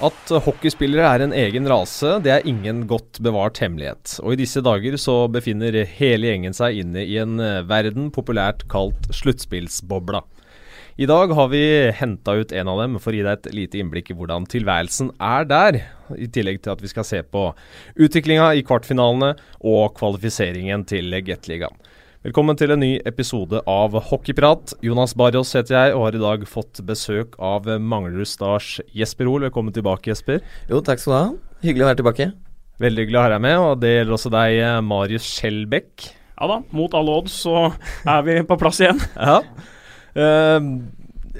At hockeyspillere er en egen rase, det er ingen godt bevart hemmelighet. Og i disse dager så befinner hele gjengen seg inne i en eh, verden populært kalt sluttspillsbobla. I dag har vi henta ut en av dem for å gi deg et lite innblikk i hvordan tilværelsen er der. I tillegg til at vi skal se på utviklinga i kvartfinalene og kvalifiseringen til Gateligaen. Velkommen til en ny episode av Hockeyprat. Jonas Barrios heter jeg, og har i dag fått besøk av Manglerud Stars Jesper Hoel. Velkommen tilbake, Jesper. Jo, takk skal du ha. Hyggelig å være tilbake. Veldig hyggelig å ha deg med, og det gjelder også deg, Marius Skjelbekk. Ja da, mot alle odds så er vi på plass igjen. ja. Uh,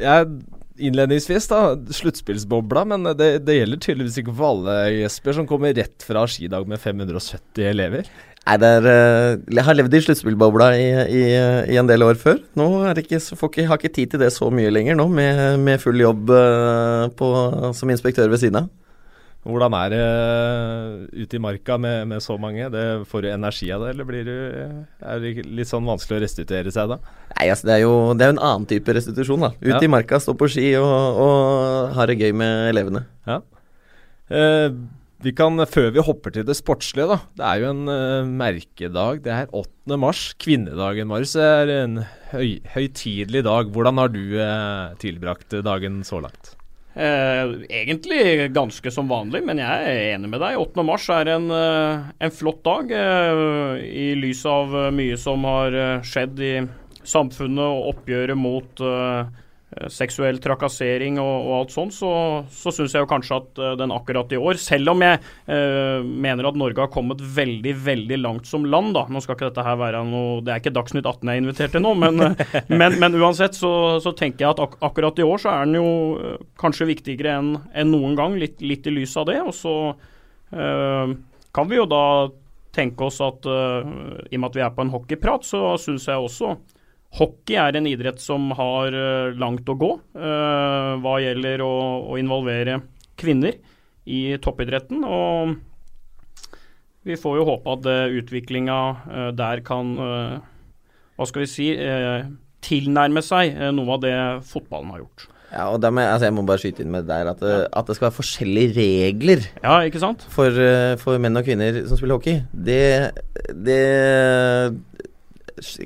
jeg innledningsvis, da, sluttspillsbobla, men det, det, gjelder tydeligvis ikke for alle, Jesper, som kommer rett fra skidag med 570 elever. Nei, er, eh, Jeg har levd i sluttspillbobla i, i, i, en del år før. Nå det ikke, ikke, har ikke tid til det så mye lenger nå, med, med full jobb uh, på, som inspektør ved siden av. Hvordan er det uh, ute i marka med, med, så mange? Det, får du energi av det, eller blir du, er det litt sånn vanskelig å restituere seg da? Nei, altså det er jo det er en annen type restitusjon. da. Ute ja. i marka, stå på ski og, og ha det gøy med elevene. Ja. Uh, vi kan, Før vi hopper til det sportslige, da. Det er jo en uh, merkedag. Det er 8. mars, kvinnedagen, Marius. Det er en høy, høytidelig dag. Hvordan har du uh, tilbrakt dagen så langt? Eh, egentlig ganske som vanlig, men jeg er enig med deg. 8. mars er en, uh, en flott dag. I lys av mye som har skjedd i samfunnet og oppgjøret mot Eh, seksuell trakassering og, og alt sånt, så, så syns jeg jo kanskje at uh, den akkurat i år, selv om jeg uh, mener at Norge har kommet veldig, veldig langt som land, da. Nå skal ikke dette her være noe Det er ikke Dagsnytt 18 jeg er invitert til nå, men, men, men uansett så, så, tenker jeg at ak akkurat i år så er den jo uh, kanskje viktigere enn en noen gang, litt, litt, i lys av det. Og så kan vi jo da tenke oss at i og med at vi er på en hockeyprat, så syns jeg også Hockey er en idrett som har uh, langt å gå uh, hva gjelder å, å, involvere kvinner i toppidretten. Og vi får jo håpe at uh, utviklinga der kan hva skal vi si tilnærme seg noe av det fotballen har gjort. Ja, og med, altså Jeg må bare skyte inn med det der at, ja. at det skal være forskjellige regler Ja, ikke sant? For, for menn og kvinner som spiller hockey. Det, det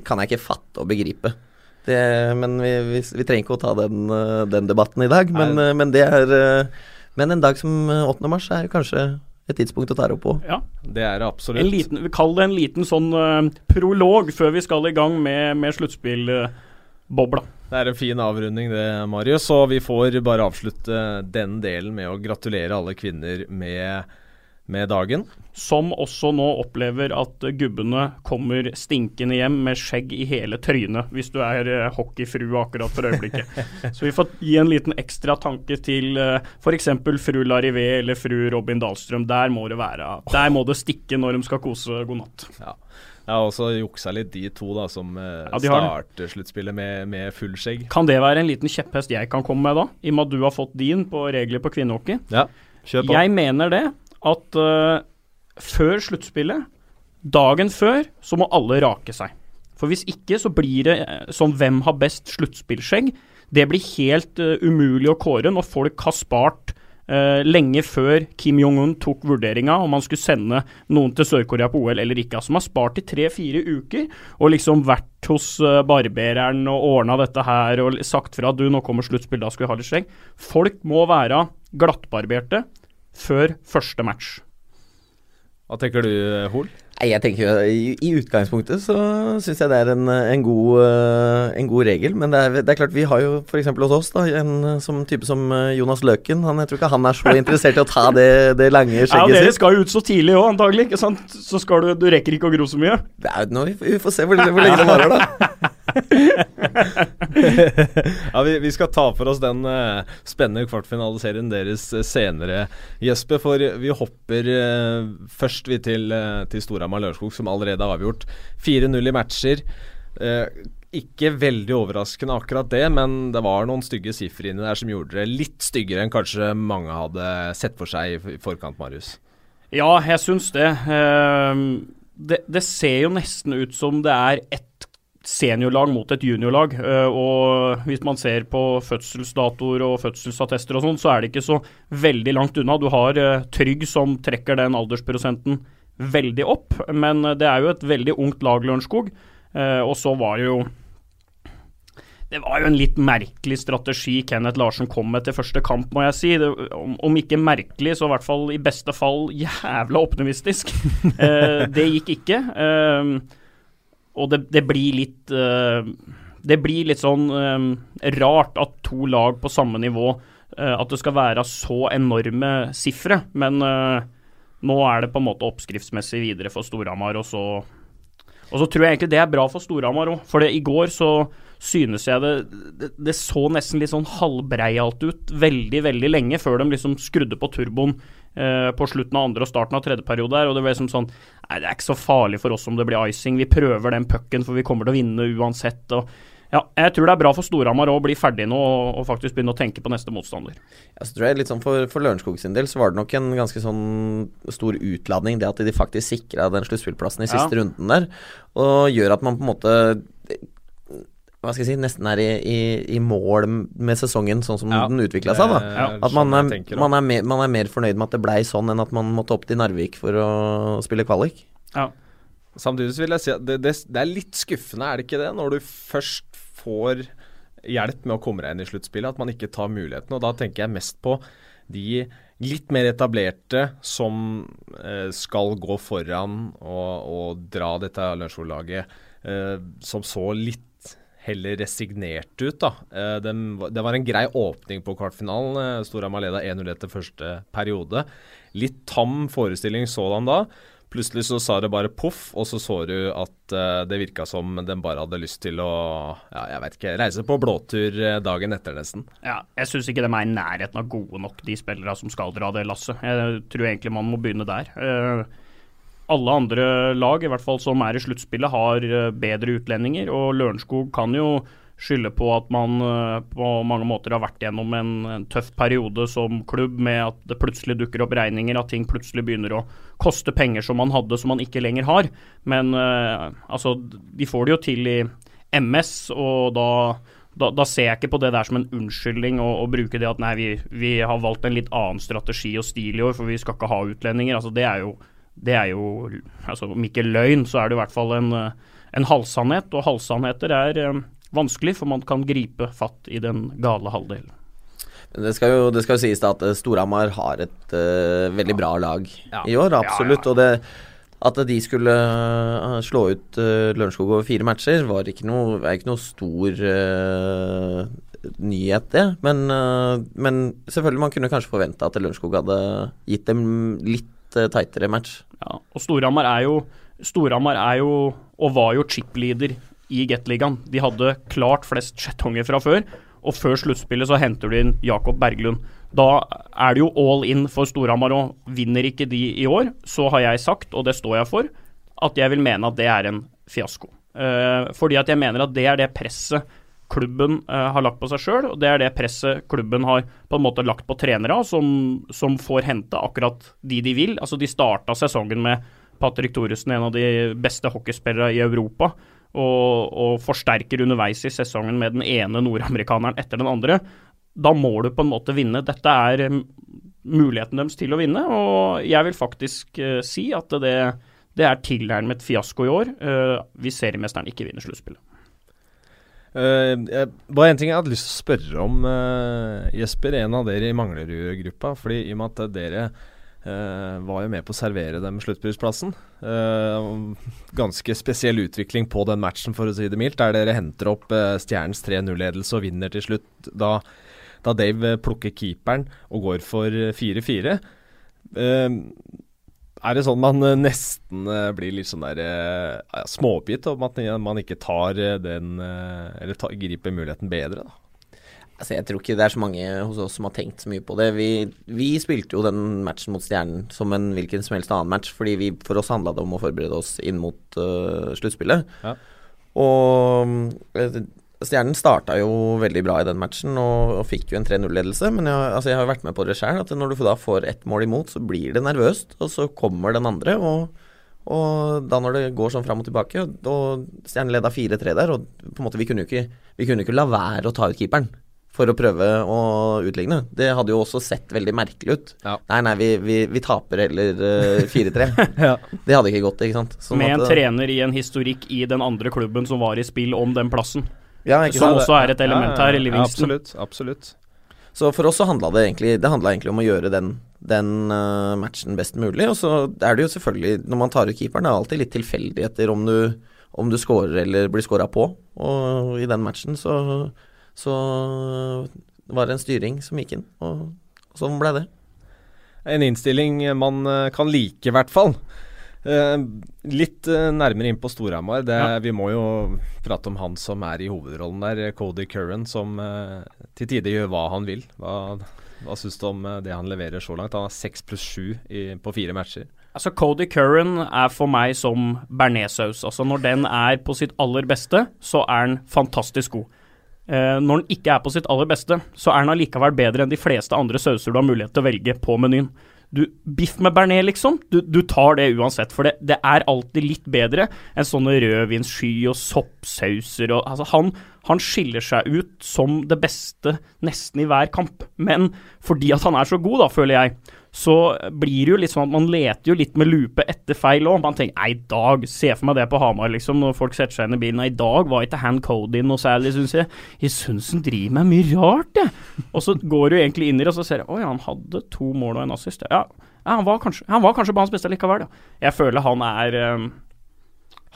kan jeg ikke fatte og begripe. Det, men vi, vi, vi, trenger ikke å ta den, eh, den debatten i dag. Men, eh, men, det er eh, Men en dag som 8. mars er kanskje et tidspunkt å ta det opp på. Ja, det er det absolutt. En liten, vi kaller det en liten sånn uh, prolog før vi skal i gang med, med sluttspillbobla. Uh, det er en fin avrunding det, Marius. Og vi får bare avslutte den delen med å gratulere alle kvinner med med dagen. Som også nå opplever at gubbene kommer stinkende hjem med skjegg i hele trynet, hvis du er uh, hockeyfrue akkurat for øyeblikket. Så vi får gi en liten ekstra tanke til eh, f.eks. fru Larivé eller fru Robin Dahlstrøm. Der må det være Der må det stikke når de skal kose god natt. Ja. Jeg har også juksa litt, de to da som uh, ja, starter sluttspillet med, med full skjegg. Kan det være en liten kjepphest jeg kan komme med da, i og med at du har fått din på regler på kvinnehockey? Ja, kjør på. Jeg mener det at uh, før sluttspillet, dagen før, så må alle rake seg. For hvis ikke så blir det uh, som hvem har best sluttspillskjegg. Det blir helt uh, umulig å kåre når folk har spart lenge før Kim Jong-un tok vurderinga om han skulle sende noen til Sør-Korea på OL eller ikke. Altså Man har spart i tre-fire uker og liksom vært hos barbereren og ordna dette her og sagt fra at du, nå kommer sluttspill, da skal vi ha litt skjegg. Folk må være glattbarberte før første match. Hva tenker du, Hol? Jeg tenker jo, I, i utgangspunktet så syns jeg det er en, en, god, eh, en, god, regel. Men det er, det er klart, vi har jo f.eks. hos oss da, en som type som eh, Jonas Løken. Han, jeg tror ikke han er så interessert i å ta det, det lange skjegget sitt. Ja, Dere skal jo ut så tidlig òg, antagelig. ikke sant? Så skal du, du rekker ikke å gro så mye. Det er jo noe, vi, får se hvor, hvor lenge det varer, da. ja, vi, vi, skal ta for oss den uh, spennende kvartfinaliserien deres uh, senere, Jesper. For vi hopper uh, først vi til, uh, til Storhamar Lørenskog, som allerede har avgjort 4-0 i matcher. ikke veldig overraskende akkurat det, men det var noen stygge sifre inni der som gjorde det litt styggere enn kanskje mange hadde sett for seg i forkant, Marius. Ja, jeg syns det. det. Det ser jo nesten ut som det er ett seniorlag mot et juniorlag. Uh, og hvis man ser på fødselsdatoer og fødselsattester og sånn, så er det ikke så veldig langt unna. Du har uh, Trygg som trekker den aldersprosenten veldig opp, men det er jo et veldig ungt lag, Lørenskog. Uh, og så var det jo det var jo en litt merkelig strategi Kenneth Larsen kom med til første kamp, må jeg si. Det, om, om, ikke merkelig, så i hvert fall i beste fall jævla optimistisk. eh, det gikk ikke. Eh, og det, det, blir litt eh, Det blir litt sånn eh, rart at to lag på samme nivå eh, At det skal være så enorme sifre. Men nå er det på en måte oppskriftsmessig videre for Storhamar, og så og så tror jeg egentlig det er bra for Storhamar òg. For det, i går så synes jeg det, det, det så nesten litt sånn halvbreialt ut veldig, veldig lenge før de liksom skrudde på turboen eh, på slutten av andre og starten av tredje periode her, Og det ble liksom sånn Nei, det er ikke så farlig for oss om det blir icing. Vi prøver den pucken, for vi kommer til å vinne uansett. og ja, jeg tror det er bra for Storhamar å bli ferdig nå og, og, faktisk begynne å tenke på neste motstander. Ja, så tror jeg litt sånn For, for Lørenskog sin del så var det nok en ganske sånn stor utladning, det at de faktisk sikra den sluttspillplassen i siste ja. runden der, og gjør at man på en måte hva skal jeg si, nesten er i, i, i mål med sesongen sånn som ja, den utvikla seg. da. At man er, man, er mer, man er, mer, fornøyd med at det blei sånn, enn at man måtte opp til Narvik for å spille kvalik. Ja. Samtidig vil jeg si at det, det, det, er litt skuffende, er det ikke det? Når du først får hjelp med å komme deg inn i sluttspillet, at man ikke tar muligheten. Og da tenker jeg mest på de litt mer etablerte som eh, skal gå foran og, og dra dette Lørenskog-laget, eh, som så litt heller resignert ut. da. Eh, det, var en grei åpning på kvartfinalen. Eh, Storhamar leda 1-0 etter første periode. Litt tam forestilling sådan da. Plutselig så sa det bare poff, og så så du at uh, det virka som den bare hadde lyst til å ja, jeg vet ikke, reise på blåtur dagen etter, nesten. Ja, jeg syns ikke de er i nærheten av gode nok, de spillerne som skal dra det lasset. Jeg tror egentlig man må begynne der. Uh, alle andre lag, i hvert fall som er i sluttspillet, har eh, bedre utlendinger. Og Lørenskog kan jo skylde på at man eh, på mange måter har vært gjennom en, en, tøff periode som klubb, med at det plutselig dukker opp regninger, at ting plutselig begynner å koste penger som man hadde, som man ikke lenger har. Men uh, altså, de får det jo til i MS, og da, da, da ser jeg ikke på det der som en unnskyldning å, å bruke det at nei, vi, vi, har valgt en litt annen strategi og stil i år, for vi skal ikke ha utlendinger. Altså, det er jo det er jo altså Om ikke løgn, så er det i hvert fall en, en halvsannhet. Og halvsannheter er eh, vanskelig, for man kan gripe fatt i den gale halvdelen. Det skal jo, det skal jo sies da at eh, Storhamar har et uh, veldig bra lag ja. i år, absolutt. Ja, ja, og det, at de skulle uh, slå ut uh, Lørenskog over fire matcher, var ikke noe, er ikke noe stor uh, nyhet, det. Men, men, selvfølgelig, man kunne kanskje forvente at Lørenskog hadde gitt dem litt uh, tightere match. Ja, og Storhamar er jo Storhamar er jo, og var jo chip-leader i Gateligaen. De hadde klart flest skjettonger fra før, og før sluttspillet så henter du inn Jakob Berglund. Da er det jo all in for Storhamar òg. Vinner ikke de i år, så har jeg sagt, og det står jeg for, at jeg vil mene at det er en fiasko. Eh, fordi at jeg mener at det er det presset klubben eh, har lagt på seg sjøl, og det er det presset klubben har på en måte lagt på trenere, som, som får hente akkurat de de vil. Altså De starta sesongen med Patrick Thoresen, en av de beste hockeyspillere i Europa, og, og forsterker underveis i sesongen med den ene nordamerikaneren etter den andre. Da må du på en måte vinne. Dette er mm, muligheten deres til å vinne, og jeg vil faktisk eh, si at det, det er tilnærmet fiasko i år. eh, hvis seriemesteren ikke vinner sluttspillet. Uh, bare en ting jeg hadde lyst til å spørre om, uh, Jesper. En av dere i Manglerud-gruppa. fordi I og med at dere uh, var jo med på å servere dem sluttspillsplassen. ganske spesiell utvikling på den matchen, for å si det mildt. Der dere henter opp Stjernens 3-0-ledelse og vinner til slutt. Da, da Dave plukker keeperen og går for 4-4. Uh, er det sånn man eh, nesten eh, blir litt sånn der eh, ja, småoppgitt om at man ikke tar den Eller tar, griper muligheten bedre, da? Altså, jeg tror ikke det er så mange hos oss som har tenkt så mye på det. Vi, vi spilte jo den matchen mot Stjernen som en hvilken som helst annen match, fordi vi, for oss handla det om å forberede oss inn mot uh, sluttspillet. Ja. Og Stjernen starta jo veldig bra i den matchen og, og fikk jo en 3-0-ledelse. Men jeg, altså jeg har vært med på det sjøl, at når du da får ett mål imot, så blir det nervøst. Og så kommer den andre, og, Og da når det går sånn fram og tilbake, og Stjernen leda 4-3 der, og på en måte vi kunne jo ikke, vi kunne ikke la være å ta ut keeperen for å prøve å utligne. Det hadde jo også sett veldig merkelig ut. Ja. Nei, nei, vi, vi, vi taper heller eh, 4-3. Ja. Det hadde ikke gått, ikke sant. Sånn Med en at, trener i en historikk i den andre klubben som var i spill om den plassen. Ja, Som også er et element Ja, ja, her, i Livingston. Absolutt. absolutt. Så for oss så handla det egentlig Det handla egentlig om å gjøre den, den uh, matchen best mulig. Og så er det jo selvfølgelig, når man tar ut keeperen, det er alltid litt tilfeldigheter om du, om du scorer eller blir scora på. Og i den matchen så, så var det en styring som gikk inn, og, og sånn ble det. En innstilling man eh, kan like, i hvert fall. Eh, litt eh, nærmere inn på Storhamar. Ja. Vi må jo prate om han som er i hovedrollen der, Cody Curran, som eh, til tider gjør hva han vil. Hva, hva syns du om det han leverer så langt? Han har seks pluss sju på fire matcher. Altså, Cody Curran er for meg som bearnéssaus. Altså, når den er på sitt aller beste, så er den fantastisk god. Eh, når den ikke er på sitt aller beste, så er den allikevel bedre enn de fleste andre sauser du har mulighet til å velge på menyen. Du, biff med bearnés, liksom. Du, du tar det uansett, for det, det er alltid litt bedre enn sånne rødvinssky og soppsauser og Altså, han, han skiller seg ut som det beste nesten i hver kamp, men fordi at han er så god, da, føler jeg, så blir det jo litt sånn at man leter jo litt med lupe etter feil òg. Man tenker nei, i dag, se for meg det på Hamar, liksom, når folk setter seg inn i bilen. I dag var ikke han Cody noe særlig, syns jeg. Jeg syns han driver med mye rart, jeg. Og så går du egentlig inn i det, og så ser jeg oi, han hadde to mål og en assist. Ja, ja han, var kanskje, han var kanskje banens beste likevel, da. Jeg føler han er eh,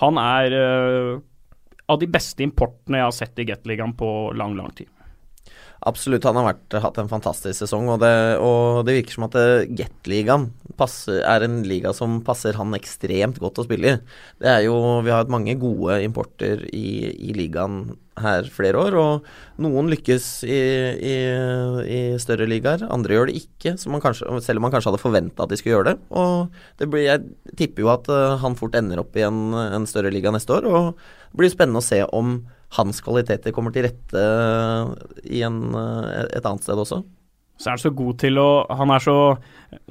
Han er eh, av de beste importene jeg har sett i Gateligaen på lang, lang tid. Absolutt, han har vært, hatt en fantastisk sesong, og det, og det virker som at eh, Gat-ligaen er en liga som passer han ekstremt godt å spille i. Det er jo, Vi har hatt mange gode importer i, i ligaen her flere år, og noen lykkes i, i, i større ligaer, andre gjør det ikke, kanskje, selv om man kanskje hadde forventa at de skulle gjøre det. Og det blir, jeg tipper jo at eh, han fort ender opp i en, en større liga neste år, og det blir spennende å se om hans kvaliteter kommer til rette i en, eh, et annet sted også. Så er han så god til å Han er så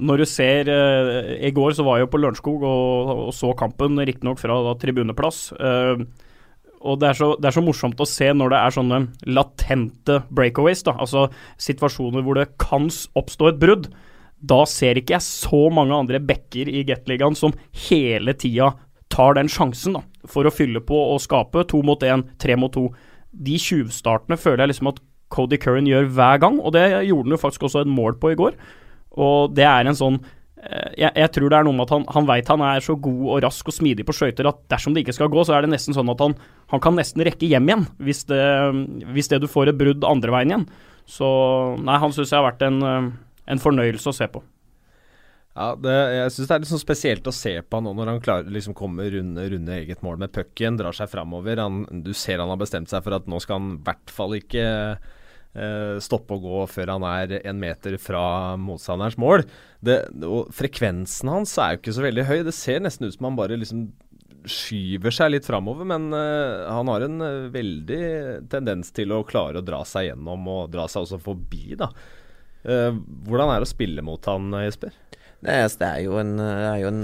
Når du ser eh, I går så var jeg jo på Lørenskog og, og så kampen, riktignok fra da, tribuneplass. eh, og det er, så, det er så morsomt å se når det er sånne latente breakaways, da, altså situasjoner hvor det kan oppstå et brudd. Da ser ikke jeg så mange andre backer i Gateligaen som hele tida tar den sjansen da, for å fylle på og skape to mot én, tre mot to. De tjuvstartene føler jeg liksom at Cody Curran gjør hver gang, og det gjorde han jo faktisk også et mål på i går. Og det er en sånn eh, jeg, jeg tror det er noe med at han, han veit han er så god og rask og smidig på skøyter at dersom det ikke skal gå, så er det nesten sånn at han, han kan nesten rekke hjem igjen hvis det, hvis det du får et brudd andre veien igjen. Så nei, han syns jeg har vært en, eh, en fornøyelse å se på. Ja, det, jeg syns det er litt sånn spesielt å se på han nå når han klarer liksom kommer runde, runde eget mål med pucken, drar seg framover. Han- Du ser han har bestemt seg for at nå skal han i hvert fall ikke eh, stoppe å gå før han er en meter fra motstanderens mål. Det, og frekvensen hans er jo ikke så veldig høy. Det ser nesten ut som han bare liksom skyver seg litt framover, men eh, han har en eh, veldig tendens til å klare å dra seg gjennom og dra seg også forbi, da. Eh, hvordan er det å spille mot han, Jesper? Det er, det jo en, er jo en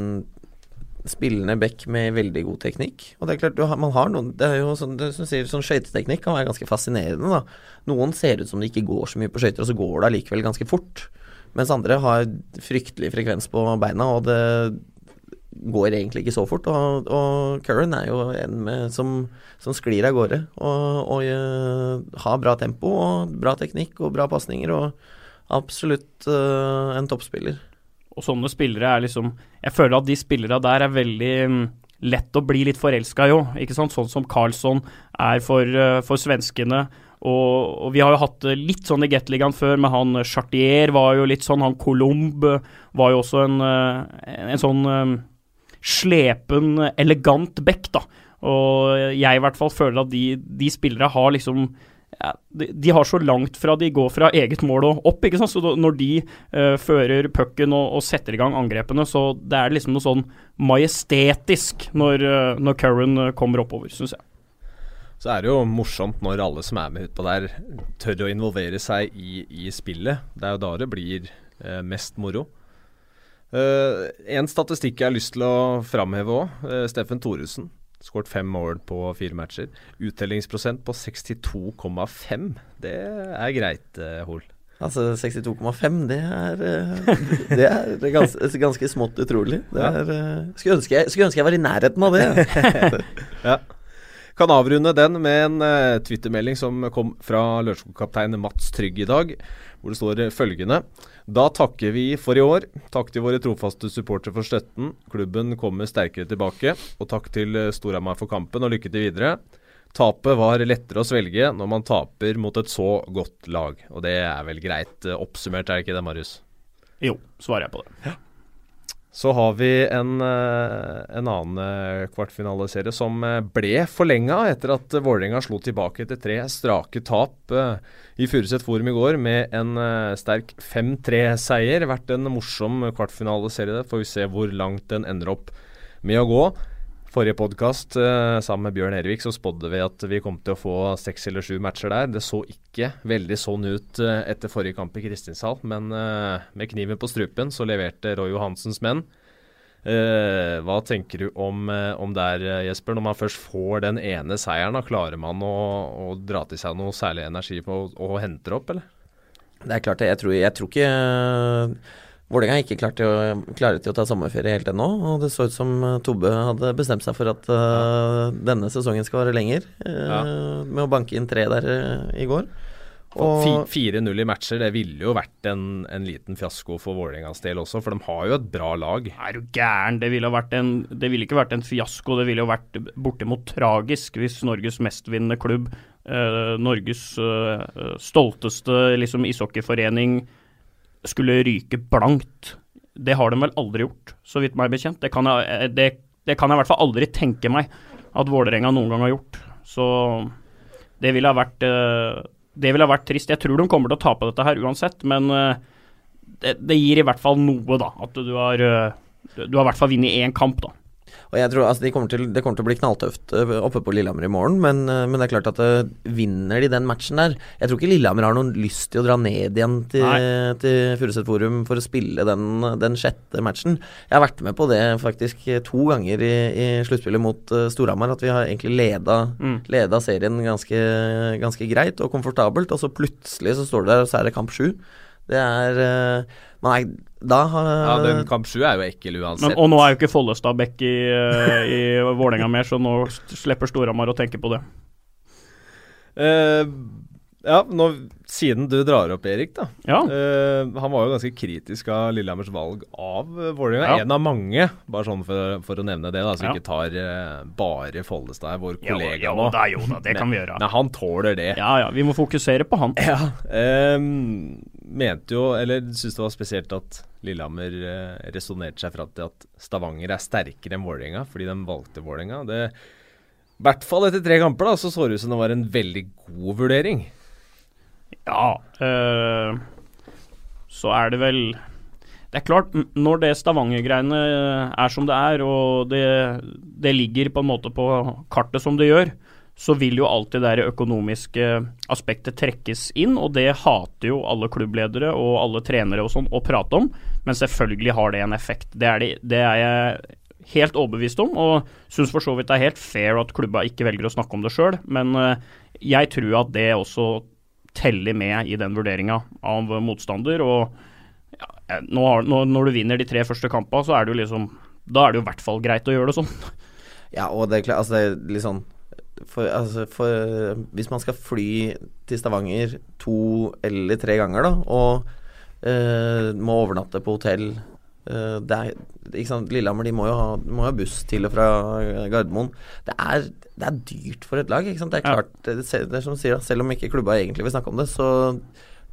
spillende back med veldig god teknikk. Og det er klart, har, man har noen Det er jo sånn, det, som sier, sånn skøyteteknikk kan være ganske fascinerende, da. Noen ser ut som de ikke går så mye på skøyter, og så går det allikevel ganske fort. Mens andre har fryktelig frekvens på beina, og det går egentlig ikke så fort. Og, og Curran er jo en med, som, som sklir av gårde og, og uh, har bra tempo og bra teknikk og bra pasninger, og absolutt uh, en toppspiller. Og sånne spillere er liksom Jeg føler at de spillere der er veldig mm, lett å bli litt forelska i òg. Sånn som Carlsson er for, eh, for svenskene. Og, og vi har jo hatt det litt sånn i Gateligaen før, med han eh, Chartier var jo litt sånn. Han Colomb var jo også en, eh, en sånn eh, slepen, elegant back, da. Og jeg i hvert fall føler at de, de spillere har liksom ja, de, de har så langt fra de går fra eget mål og opp, ikke sant. Så da, når de uh, fører pucken og, og setter i gang angrepene, så det er liksom noe sånn majestetisk når, uh, når Curran eh, kommer oppover, syns jeg. Så er det jo morsomt når alle som er med utpå der, tør å involvere seg i, i spillet. Det er jo da det blir uh, mest moro. En statistikk jeg har lyst til å framheve òg. Steffen Thoresen. Skåret fem mål på fire matcher. Uttellingsprosent på 62,5. Det er greit, uh, Hol. Altså 62,5, det er, det er ganske, ganske smått utrolig. Det er, skulle, ønske jeg, skulle ønske jeg var i nærheten av det. ja. Kan avrunde den med en uh, twittermelding som kom fra Lørenskog-kaptein Mats Trygg i dag, hvor det står følgende. Da takker vi for i år. Takk til våre trofaste supportere for støtten. Klubben kommer sterkere tilbake. Og takk til eh, Storhamar for kampen, og lykke til videre. Tapet var lettere å svelge når man taper mot et så godt lag. Og det er vel greit eh, oppsummert, er det ikke det, Marius? Jo, svarer jeg på det. Ja. Så har vi en, eh, en annen kvartfinaleserie kvartfinaliserie som eh, ble forlenga etter at Vålerenga slo tilbake etter tre strake tap i Furuset Forum i går med en sterk 5-3-seier. Vært en morsom kvartfinaliserie. Får vi se hvor langt den ender opp med å gå. Forrige podkast eh, sammen med Bjørn Ervik så spådde vi at vi kom til å få seks eller sju matcher der. Det så ikke veldig sånn ut eh, etter forrige kamp i Kristinshall, men eh, med kniven på strupen så leverte Roy Johansens menn. Hva tenker du om, om der, Jesper? Når man først får den ene seieren, da klarer man å, å dra til seg noe særlig energi på å hente det opp, eller? Det er klart det. Jeg tror, jeg tror ikke Vålerenga har ikke klart til, å, klare til å ta sommerferie helt ennå. Og det så ut som uh, Tobbe hadde bestemt seg for at uh, denne sesongen skal være lenger. Uh, ja. Med å banke inn tre der i går. 4-0 i matcher, det ville jo vært en, en liten fiasko for Vålerengas del også, for de har jo et bra lag. Er du gæren? Det ville, en, det ville, ikke vært en fiasko, det ville jo vært bortimot tragisk hvis Norges mestvinnende klubb, Norges stolteste liksom, ishockeyforening, skulle ryke blankt. Det har de vel aldri gjort, så vidt meg bekjent. Det kan jeg, eh, det, det kan jeg i hvert fall aldri tenke meg at Vålerenga noen gang har gjort. Så det ville ha vært eh, det ville ha vært trist. Jeg tror de kommer til å tape dette her uansett, men eh, det, det gir i hvert fall noe, da. At du har, du har i hvert fall vunnet én kamp, da. Og jeg tror altså, de kommer til, Det kommer til å bli knalltøft eh, oppe på Lillehammer i morgen, men, eh, men det er klart at uh, vinner de den matchen der Jeg tror ikke Lillehammer har noen lyst til å dra ned igjen til, til Furuset Forum for å spille den, den, sjette matchen. Jeg har vært med på det faktisk to ganger i, i sluttspillet mot uh, Storhamar, at vi har egentlig leda, mm. leda serien ganske, ganske, greit og komfortabelt, og så plutselig så står du der, og så er det kamp sju. Det er uh, Man er da har Ja, den kamp sju er jo ekkel uansett. Men, og nå er jo ikke Follestad back i, uh, i Vålerenga mer, så nå slipper Storhamar å tenke på det. Uh, ja, nå, siden du drar opp Erik, da. Ja. Uh, han var jo ganske kritisk av Lillehammers valg av Vålerenga. Ja. En av mange, bare sånn for, for å nevne det, da, så ja. ikke tar uh, bare Follestad, vår kollega jo, nå. Da, jo da, det kan vi gjøre. Nei, han tåler det. Ja ja, vi må fokusere på han. Ja. Um, mente jo, eller syntes det var spesielt at Lillehammer uh, resonnerte seg fram til at Stavanger er sterkere enn Vålerenga, fordi de valgte Vålerenga. I hvert fall etter tre kamper da, så så det ut som det var en veldig god vurdering. Ja, øh, så er det vel Det er klart, når det Stavanger-greiene er som det er, og det, det, ligger på en måte på kartet som det gjør, så vil jo alltid det økonomiske aspektet trekkes inn, og det hater jo alle klubbledere og alle trenere og sånn å prate om, men selvfølgelig har det en effekt. Det er, det, det er jeg helt overbevist om, og syns for så vidt det er helt fair at klubba ikke velger å snakke om det sjøl, men øh, jeg tror at det også teller med i den vurderinga av motstander. og ja, nå har, når, du vinner de tre første kampene, så er det jo liksom Da er det jo i hvert fall greit å gjøre det sånn. Ja, og det er klart, altså det er litt sånn for, altså for, Hvis man skal fly til Stavanger to eller tre ganger, da, og uh, må overnatte på hotell uh, det er, ikke sant, Lillehammer de må jo ha, må ha buss til og fra Gardermoen. Det er, det er dyrt for et lag. ikke sant? Det er klart, det, det, er som sier, selv om ikke klubba egentlig vil snakke om det, så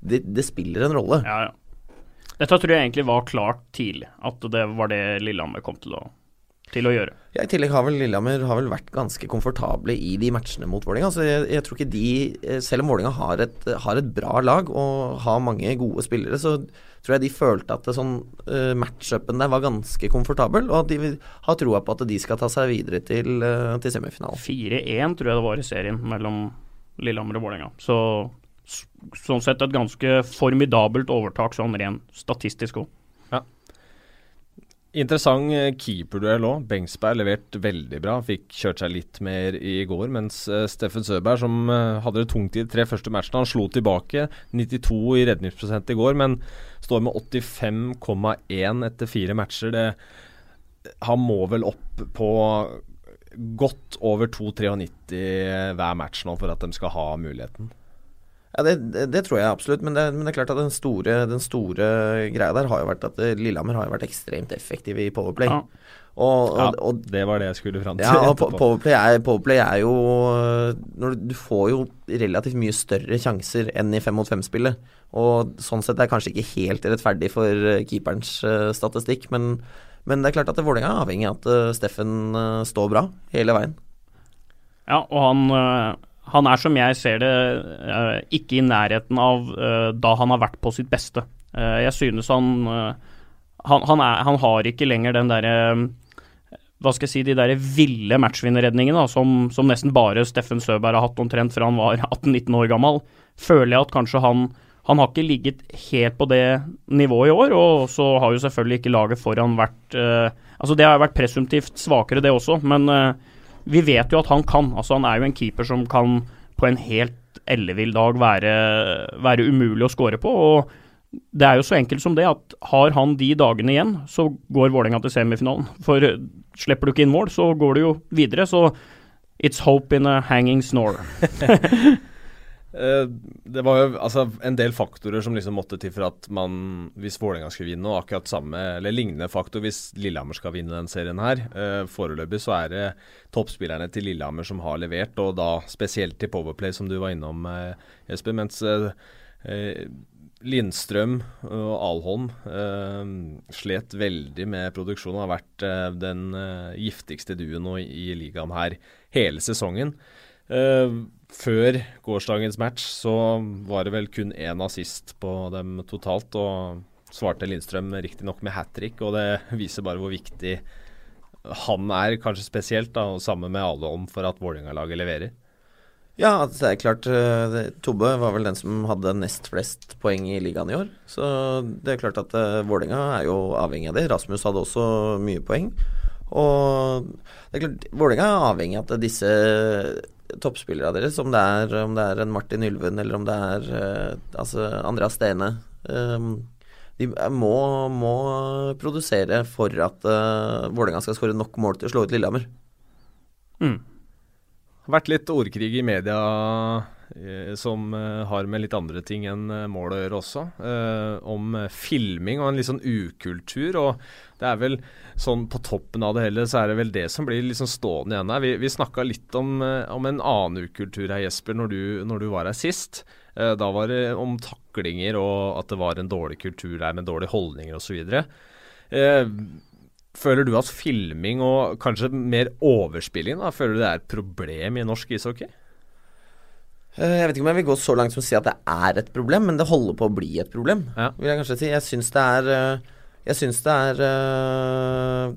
det, det spiller en rolle. Ja, ja. Dette tror jeg egentlig var klart tidlig, at det var det Lillehammer kom til å, til å gjøre. Ja, I tillegg har vel Lillehammer har vel vært ganske komfortable i de matchene mot Vålerenga. Altså, jeg, jeg, tror ikke de, eh, selv om Vålerenga har, har, et bra lag og har mange gode spillere, så tror jeg de følte at det, sånn, uh, matchupen der var ganske komfortabel, og at de har troa på at de skal ta seg videre til, uh, til semifinalen. 4-1 tror jeg det var i serien mellom Lillehammer og Vålerenga. Så sånn sett et ganske formidabelt overtak sånn rent statistisk òg. Ja. Interessant eh, keeperduell òg. Bengsberg levert veldig bra. Fikk kjørt seg litt mer i går. Mens uh, Steffen Søberg, som uh, hadde det tungt i de tre første matchene, han slo tilbake. 92 i redningsprosent i går, men står med 85,1 etter fire matcher. Det, han må vel opp på godt over 2,93 hver match nå for at de skal ha muligheten. Ja, det, det, det, tror jeg absolutt, men det, men det, er klart at den store, den store greia der har jo vært at eh, Lillehammer har jo vært ekstremt effektiv i Powerplay. Ja. Og, og, ja, og, det var det jeg skulle fram til. Ja, og Powerplay er, Powerplay er jo når du, du, får jo relativt mye større sjanser enn i fem mot fem-spillet. Og sånn sett er det kanskje ikke helt rettferdig for eh, keeperens uh, statistikk, men, men, det er klart at Vålerenga er avhengig av at uh, Steffen uh, står bra hele veien. Ja, og han han er, som jeg ser det, uh, ikke i nærheten av uh, da han har vært på sitt beste. Uh, jeg synes han han, han, er, han, har ikke lenger den derre Hva skal jeg si, de der ville matchvinnerredningene som, som, nesten bare Steffen Søberg har hatt omtrent fra han var 18-19 år gammel. Føler jeg at kanskje han han har ikke ligget helt på det nivået i år, og så har jo selvfølgelig ikke laget foran vært Altså, det har vært presumptivt svakere, det også, men vi vet jo at han kan. Altså Han er jo en keeper som kan på en helt ellevill dag være, være umulig å score på. og det er jo så enkelt som det at har han de dagene igjen, så går Vålerenga til semifinalen. For slipper du ikke inn mål, så går du jo videre. Så it's hope in a hanging snore. Eh, det var jo altså, en del faktorer som liksom måtte til for at man, hvis Vålerenga skulle vinne, og akkurat samme, eller lignende faktor hvis Lillehammer skal vinne den serien her. Uh, foreløpig så er det toppspillerne til Lillehammer som har levert, og da spesielt til Powerplay, som du var innom, uh, Jesper. Mens uh, Lindstrøm og Alholm slet veldig med produksjonen. Har vært den giftigste duoen i ligaen her hele sesongen. Uh, før gårsdagens match så var det vel kun én assist på dem totalt, og svarte Lindstrøm riktignok med hat trick, og det viser bare hvor viktig han er, kanskje spesielt, da, sammen med Alholm, for at Vålerenga-laget leverer. Ja, det er klart. Eh, Tobbe var vel den som hadde nest flest poeng i ligaen i år. Så det er klart at uh, Vålerenga er jo avhengig av det. Rasmus hadde også mye poeng. Og det er klart, Vålerenga er avhengig av at disse toppspillere deres, om det, er, om det er en Martin Ylven eller om det er uh, altså Andreas Stene um, De må, må, produsere for at uh, Vålerenga skal skåre nok mål til å slå ut Lillehammer. Mm. Vært litt ordkrig i media eh, som eh, har med litt andre ting enn eh, mål å gjøre også. Eh, om filming og en litt sånn ukultur. Og det er vel sånn på toppen av det hele, så er det vel det som blir liksom stående igjen her. Vi, vi snakka litt om, om, en annen ukultur her, Jesper, når du, når du var her sist. Eh, da var det om taklinger og at det var en dårlig kultur der med dårlige holdninger osv. Eh, Føler du at filming og kanskje mer overspilling da, føler du det er et problem i norsk ishockey? Eh, jeg vet ikke om jeg vil gå så langt som å si at det er et problem, men det holder på å bli et problem. Ja. vil Jeg kanskje si. Jeg syns det er eh, Jeg syns det er uh,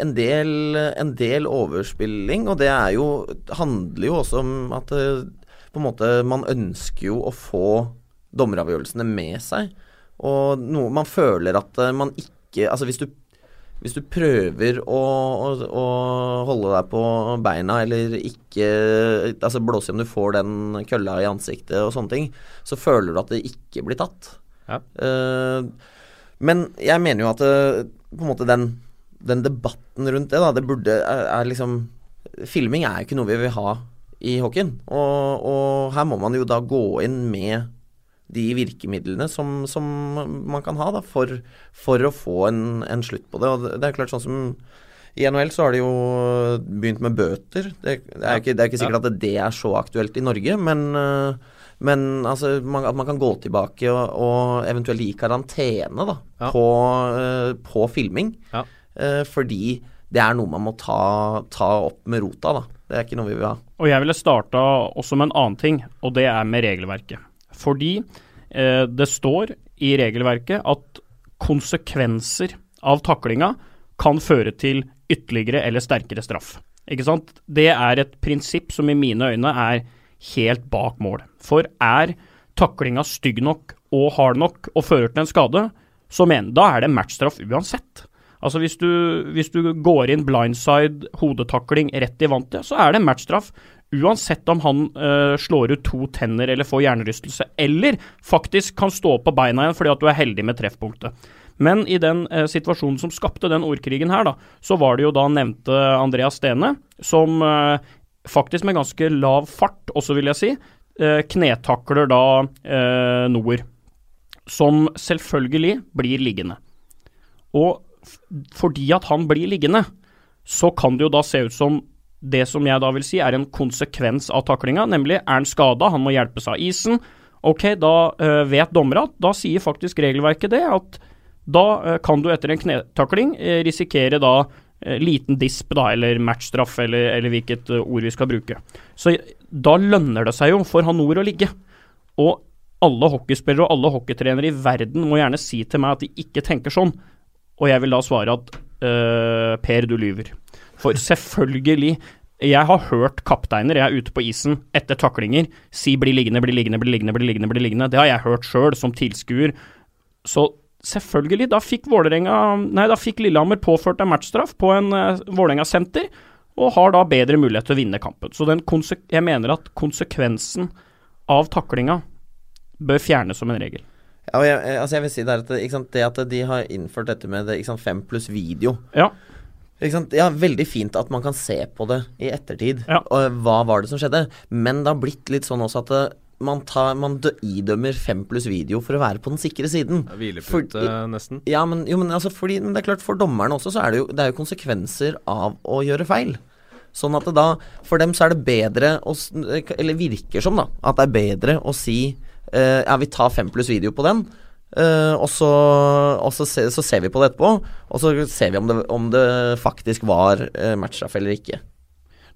en, del, en del overspilling, og det er jo handler jo også om at på en måte man ønsker jo å få dommeravgjørelsene med seg. Og noe man føler at man ikke Altså hvis du hvis du prøver å, å, å, holde deg på beina, eller ikke Altså blåse om du får den kølla i ansiktet og sånne ting, så føler du at det ikke blir tatt. Ja. Uh, men jeg mener jo at eh, på en måte den, den, debatten rundt det, da, det burde er, er liksom Filming er jo ikke noe vi vil ha i hockeyen. Og, og her må man jo da gå inn med de virkemidlene som, som man kan ha da, for, for å få en, en, slutt på det. Og det er klart sånn som I NHL så har de jo begynt med bøter. Det, det, er, ikke, det er, ikke, sikkert at det er så aktuelt i Norge, men, men altså, man, at man kan gå tilbake og, og eventuelt gi karantene da, ja. på, på, filming. Ja. Uh, fordi det er noe man må ta, ta opp med rota. da. Det er ikke noe vi vil ha. Og jeg ville starta også med en annen ting, og det er med regelverket. Fordi uh, det står i regelverket at konsekvenser av taklinga kan føre til ytterligere eller sterkere straff. Ikke sant? Det er et prinsipp som i mine øyne er helt bak mål. For er taklinga stygg nok og hard nok og fører til en skade, så men, da er det matchstraff uansett. Altså hvis du, hvis du går inn blindside, hodetakling rett i vantet, så er det matchstraff. Uansett om han øh, slår ut to tenner eller får hjernerystelse, eller faktisk kan stå på beina igjen fordi at du er heldig med treffpunktet. Men i den eh, situasjonen som skapte den ordkrigen her, da, så var det jo da nevnte Andreas Stene, som øh, faktisk med ganske lav fart, også vil jeg si, knetakler da Noer. Som selvfølgelig blir liggende. Og fordi at han blir liggende, så kan det jo da se ut som det som jeg da vil si er en konsekvens av taklinga, nemlig er han skada, han må hjelpes av isen. Ok, da eh, vet dommere at da sier faktisk regelverket det, at da eh, kan du etter en knetakling uh, risikere da liten disp, da, eller matchstraff, eller, eller hvilket ord vi skal bruke. Så da lønner det seg jo for han Nord å ligge. Og alle hockeyspillere og alle hockeytrenere i verden må gjerne si til meg at de ikke tenker sånn. Og jeg vil da svare at uh, Per, du lyver. For selvfølgelig Jeg har hørt kapteiner, jeg er ute på isen etter taklinger, si 'bli liggende, bli liggende, bli liggende', bli liggende. bli liggende. Det har jeg hørt sjøl, som tilskuer. Så selvfølgelig, da fikk Vålerenga Nei, da fikk Lillehammer påført en matchstraff på en uh, Vålerenga-senter, og har da bedre mulighet til å vinne kampen. Så jeg mener at konsekvensen av taklinga bør fjernes som en regel. Ja, jeg, altså jeg vil si det, at, det at de har innført dette med det, sant, fem pluss video ja. ja. Veldig fint at man kan se på det i ettertid. Ja. Og hva var det som skjedde? Men det har blitt litt sånn også at eh, man, tar, man idømmer fem pluss video for å være på den sikre siden. Hvilepute, nesten. Ja, men, jo, men, altså, fordi, men det er klart, for dommerne også så er det jo, det er jo konsekvenser av å gjøre feil. Sånn at det da, for dem så er det bedre å Eller virker som, da, at det er bedre å si Uh, ja, vi tar fem pluss video på den. Uh, og så, og så, se, så, ser vi på det etterpå, og så ser vi om det, om det faktisk var uh, matchstraff eller ikke.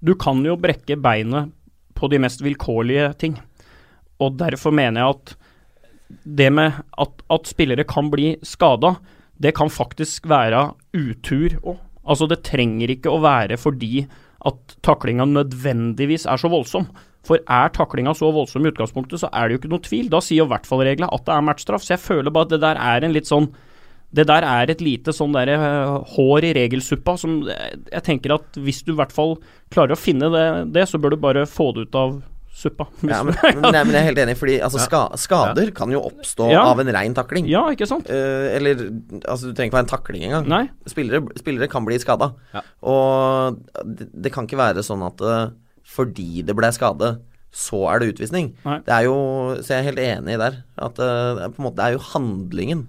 Du kan jo brekke beinet på de mest vilkårlige ting. Og derfor mener jeg at det med at, at spillere kan bli skada, det kan faktisk være utur òg. Altså, det trenger ikke å være fordi at taklinga nødvendigvis er så voldsom. For er taklinga så voldsom i utgangspunktet, så er det jo ikke noe tvil. Da sier jo i hvert fall reglene at det er matchstraff. Så jeg føler bare at det der er en litt sånn det der er et lite sånn der, uh, hår i regelsuppa som jeg tenker at hvis du i hvert fall klarer å finne det, det så bør du bare få det ut av suppa. Ja, men, men, nei, men, jeg er helt enig, fordi altså, ska, skader kan jo oppstå av en rein takling. Ja, ikke sant? Uh, eller altså, du trenger ikke være en takling engang. Nei. Spillere, spillere kan bli skada. Og det, det, kan ikke være sånn at uh, fordi det ble skade, så er det utvisning. Det er jo, Så jeg er helt enig der. At uh, måte, det er jo handlingen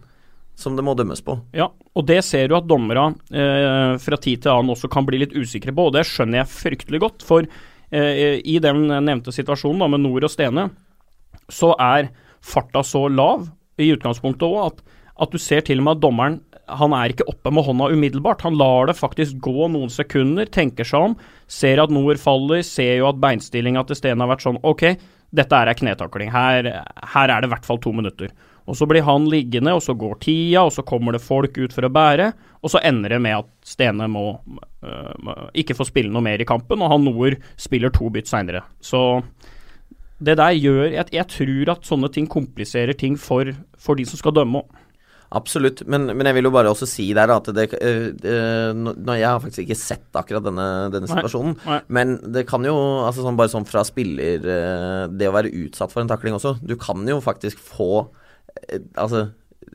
som det må dømmes på. Ja, og det ser du at dommere eh, fra tid til annen også kan bli litt usikre på, og det skjønner jeg fryktelig godt. For eh, i den nevnte situasjonen da, med Nord og Stene, så er farta så lav i utgangspunktet òg at, at du ser til og med at dommeren han er ikke oppe med hånda umiddelbart. Han lar det faktisk gå noen sekunder, tenker seg om, ser at Nord faller, ser jo at beinstillinga til Stene har vært sånn Ok, dette er ei knetakling. Her, her, er det i hvert fall to minutter. Og så blir han liggende, og så går tida, og så kommer det folk ut for å bære, og så ender det med at Stene må øh, ikke få spille noe mer i kampen, og han Noer spiller to bytt seinere. Så det der gjør jeg, jeg tror at sånne ting kompliserer ting for, for de som skal dømme òg. Absolutt, men, men, jeg vil jo bare også si der at det uh, nå, Jeg har faktisk ikke sett akkurat denne, denne situasjonen, Nei. Nei. men det kan jo altså sånn, Bare sånn fra spiller uh, Det å være utsatt for en takling også Du kan jo faktisk få Altså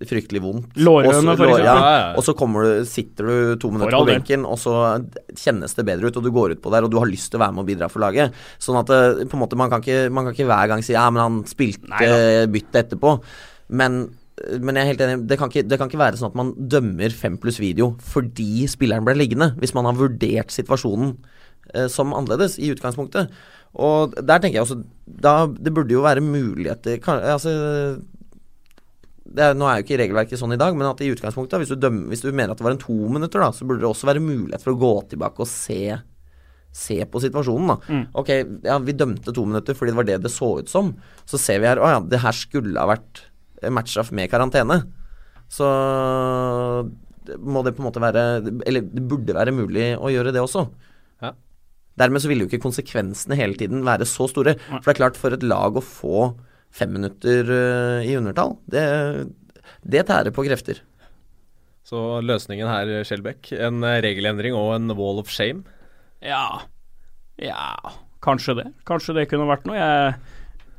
fryktelig vondt. Lårhøne, for eksempel. Ja, og så du, sitter du to minutter på benken, og så kjennes det bedre ut, og du går ut på der, og du har lyst til å være med og bidra for laget. Sånn at på en måte man kan ikke, man kan ikke hver gang si ja, men han spilte byttet etterpå. Men men jeg er helt enig, det kan, ikke, det kan, ikke, være sånn at man dømmer fem pluss video fordi spilleren ble liggende, hvis man har vurdert situasjonen eh, som annerledes i utgangspunktet. Og der tenker jeg også da, Det burde jo være muligheter altså, er, Nå er jo ikke regelverket sånn i dag, men at i utgangspunktet, hvis du, dømmer, hvis du mener at det var en to minutter, da, så burde det også være mulighet for å gå tilbake og se se på situasjonen. da. Mm. Ok, ja, vi dømte to minutter fordi det var det det så ut som. Så ser vi her Å ja, det her skulle ha vært matchstraff med karantene. Så må det på en måte være Eller det burde være mulig å gjøre det også. Ja. Dermed så ville jo ikke konsekvensene hele tiden være så store. For det er klart, for et lag å få fem minutter uh, i undertall, det, det tærer på krefter. Så løsningen her, Skjelbekk, en eh, regelendring og en wall of shame? Ja Ja, kanskje det. Kanskje det kunne vært noe. Jeg,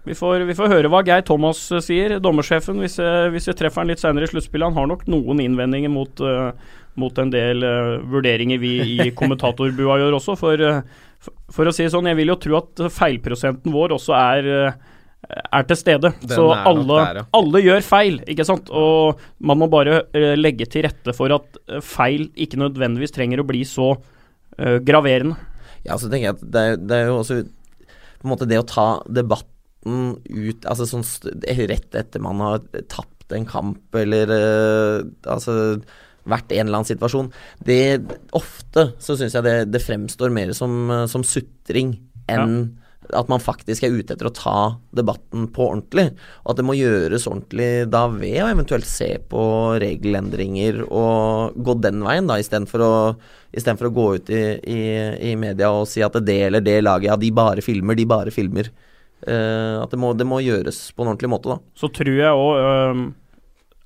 vi, får, vi får høre hva Geir Thomas eh, sier, dommersjefen, hvis, hvis vi treffer han litt senere i sluttspillet. Han har nok noen innvendinger mot, uh, mot en del uh, vurderinger vi i kommentatorbua gjør også. For, uh, for, for, å si det sånn, jeg vil jo tro at feilprosenten vår også er er til stede. Den så alle, der, ja. alle, gjør feil, ikke sant. Og man må bare legge til rette for at feil ikke nødvendigvis trenger å bli så graverende. Ja, så tenker jeg at det er, det er jo også på en måte det å ta debatten ut altså sånn rett etter man har tapt en kamp eller uh, altså vært i en eller annen situasjon. Det Ofte så syns jeg det, det, fremstår mer som, som sutring enn ja at man faktisk er ute etter å ta debatten på ordentlig. Og at det må gjøres ordentlig da ved å eventuelt se på regelendringer og gå den veien, da, istedenfor å, for å gå ut i, i, i, media og si at det eller det laget, ja, de bare filmer, de bare filmer. Uh, at det må, det må, gjøres på en ordentlig måte, da. Så tror jeg òg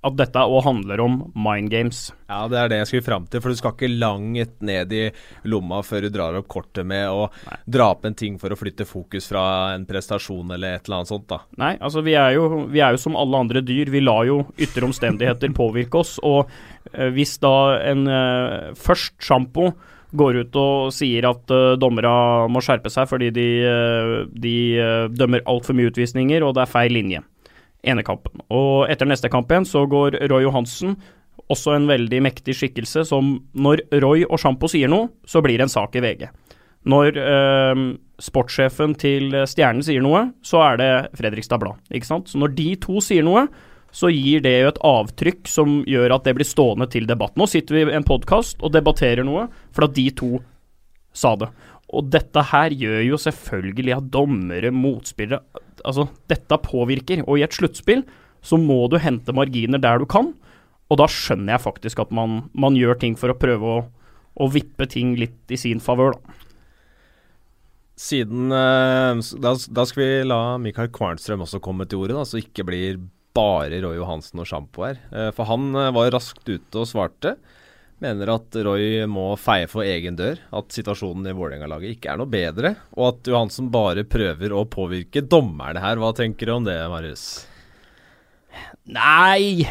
at dette òg handler om mind games. Ja, det er det jeg skulle fram til. For du skal ikke langt ned i lomma før du drar opp kortet med å dra opp en ting for å flytte fokus fra en prestasjon eller et eller annet sånt, da. Nei, altså vi er jo, vi er jo som alle andre dyr. Vi lar jo ytre omstendigheter påvirke oss. Og eh, hvis da en eh, først sjampo går ut og sier at uh, dommerne må skjerpe seg fordi de, uh, de uh, dømmer altfor mye utvisninger, og det er feil linje ene kampen. Og etter neste kamp igjen så går Roy Johansen, også en veldig mektig skikkelse, som når Roy og Sjampo sier noe, så blir det en sak i VG. Når eh, sportssjefen til Stjernen sier noe, så er det Fredrikstad Blad. Ikke sant? Så når de to sier noe, så gir det jo et avtrykk som gjør at det blir stående til debatt. Nå sitter vi i en podkast og debatterer noe for at de to sa det. Og dette her gjør jo selvfølgelig at dommere, motspillere Altså, dette påvirker. Og i et sluttspill så må du hente marginer der du kan. Og da skjønner jeg faktisk at man, man gjør ting for å prøve å, å vippe ting litt i sin favør, da. Siden eh, da, da, skal vi la Mikael Kvarnstrøm også komme til ordet, da, så ikke blir bare Roy Johansen og Sjampo her. Eh, for han eh, var raskt ute og svarte mener at Roy må feie for egen dør. At situasjonen i Vålerenga-laget ikke er noe bedre. Og at Johansen bare prøver å påvirke dommerne her. Hva tenker du om det, Marius? Nei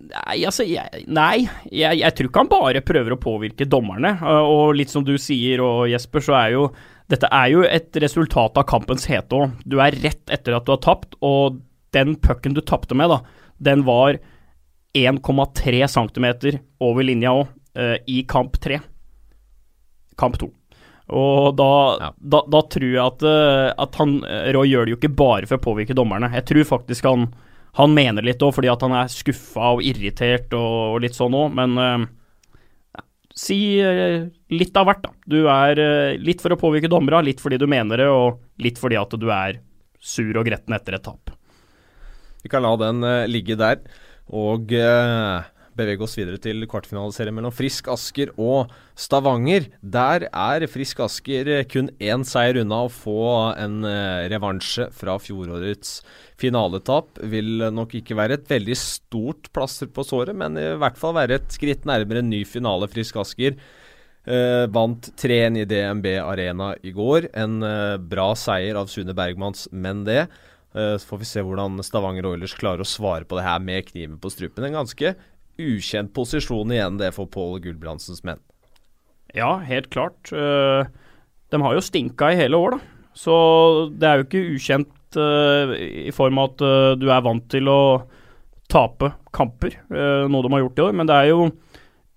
Nei, altså, jeg, nei. Jeg, jeg, tror ikke han bare prøver å påvirke dommerne. Og litt som du sier, og Jesper, så er jo dette er jo et resultat av kampens hete òg. Du er rett etter at du har tapt, og den pucken du tapte med, da, den var 1,3 cm over linja òg uh, i kamp tre. Kamp to. Og da, ja. da, da, tror jeg at, uh, at han, eh, Roy gjør det jo ikke bare for å påvirke dommerne. Jeg tror faktisk han, han mener litt òg, fordi at han er skuffa og irritert og, og litt sånn òg, men uh, Si litt av hvert, da. Du er litt for å påvirke dommerne, litt fordi du mener det, og litt fordi at du er sur og gretten etter et tap. Vi kan la den ligge der. Og bevege oss videre til kvartfinaliserien mellom Frisk Asker og Stavanger. Der er Frisk Asker kun én seier unna å få en uh, revansje fra fjorårets finaletap. Vil nok ikke være et veldig stort plaster på såret, men i hvert fall være et skritt nærmere en ny finale. Frisk Asker Eh, vant 3-1 i DNB Arena i går. En eh, bra seier av Sune Bergmanns menn, det. Så får vi se hvordan Stavanger Oilers klarer å svare på det her med kniven på strupen. En ganske ukjent posisjon igjen, det for Pål Gulbrandsens menn. Ja, helt klart. Uh, de har jo stinka i hele år, da. Så det er jo ikke ukjent uh, i form av at uh, du er vant til å tape kamper, noe de har gjort i år. Men det er jo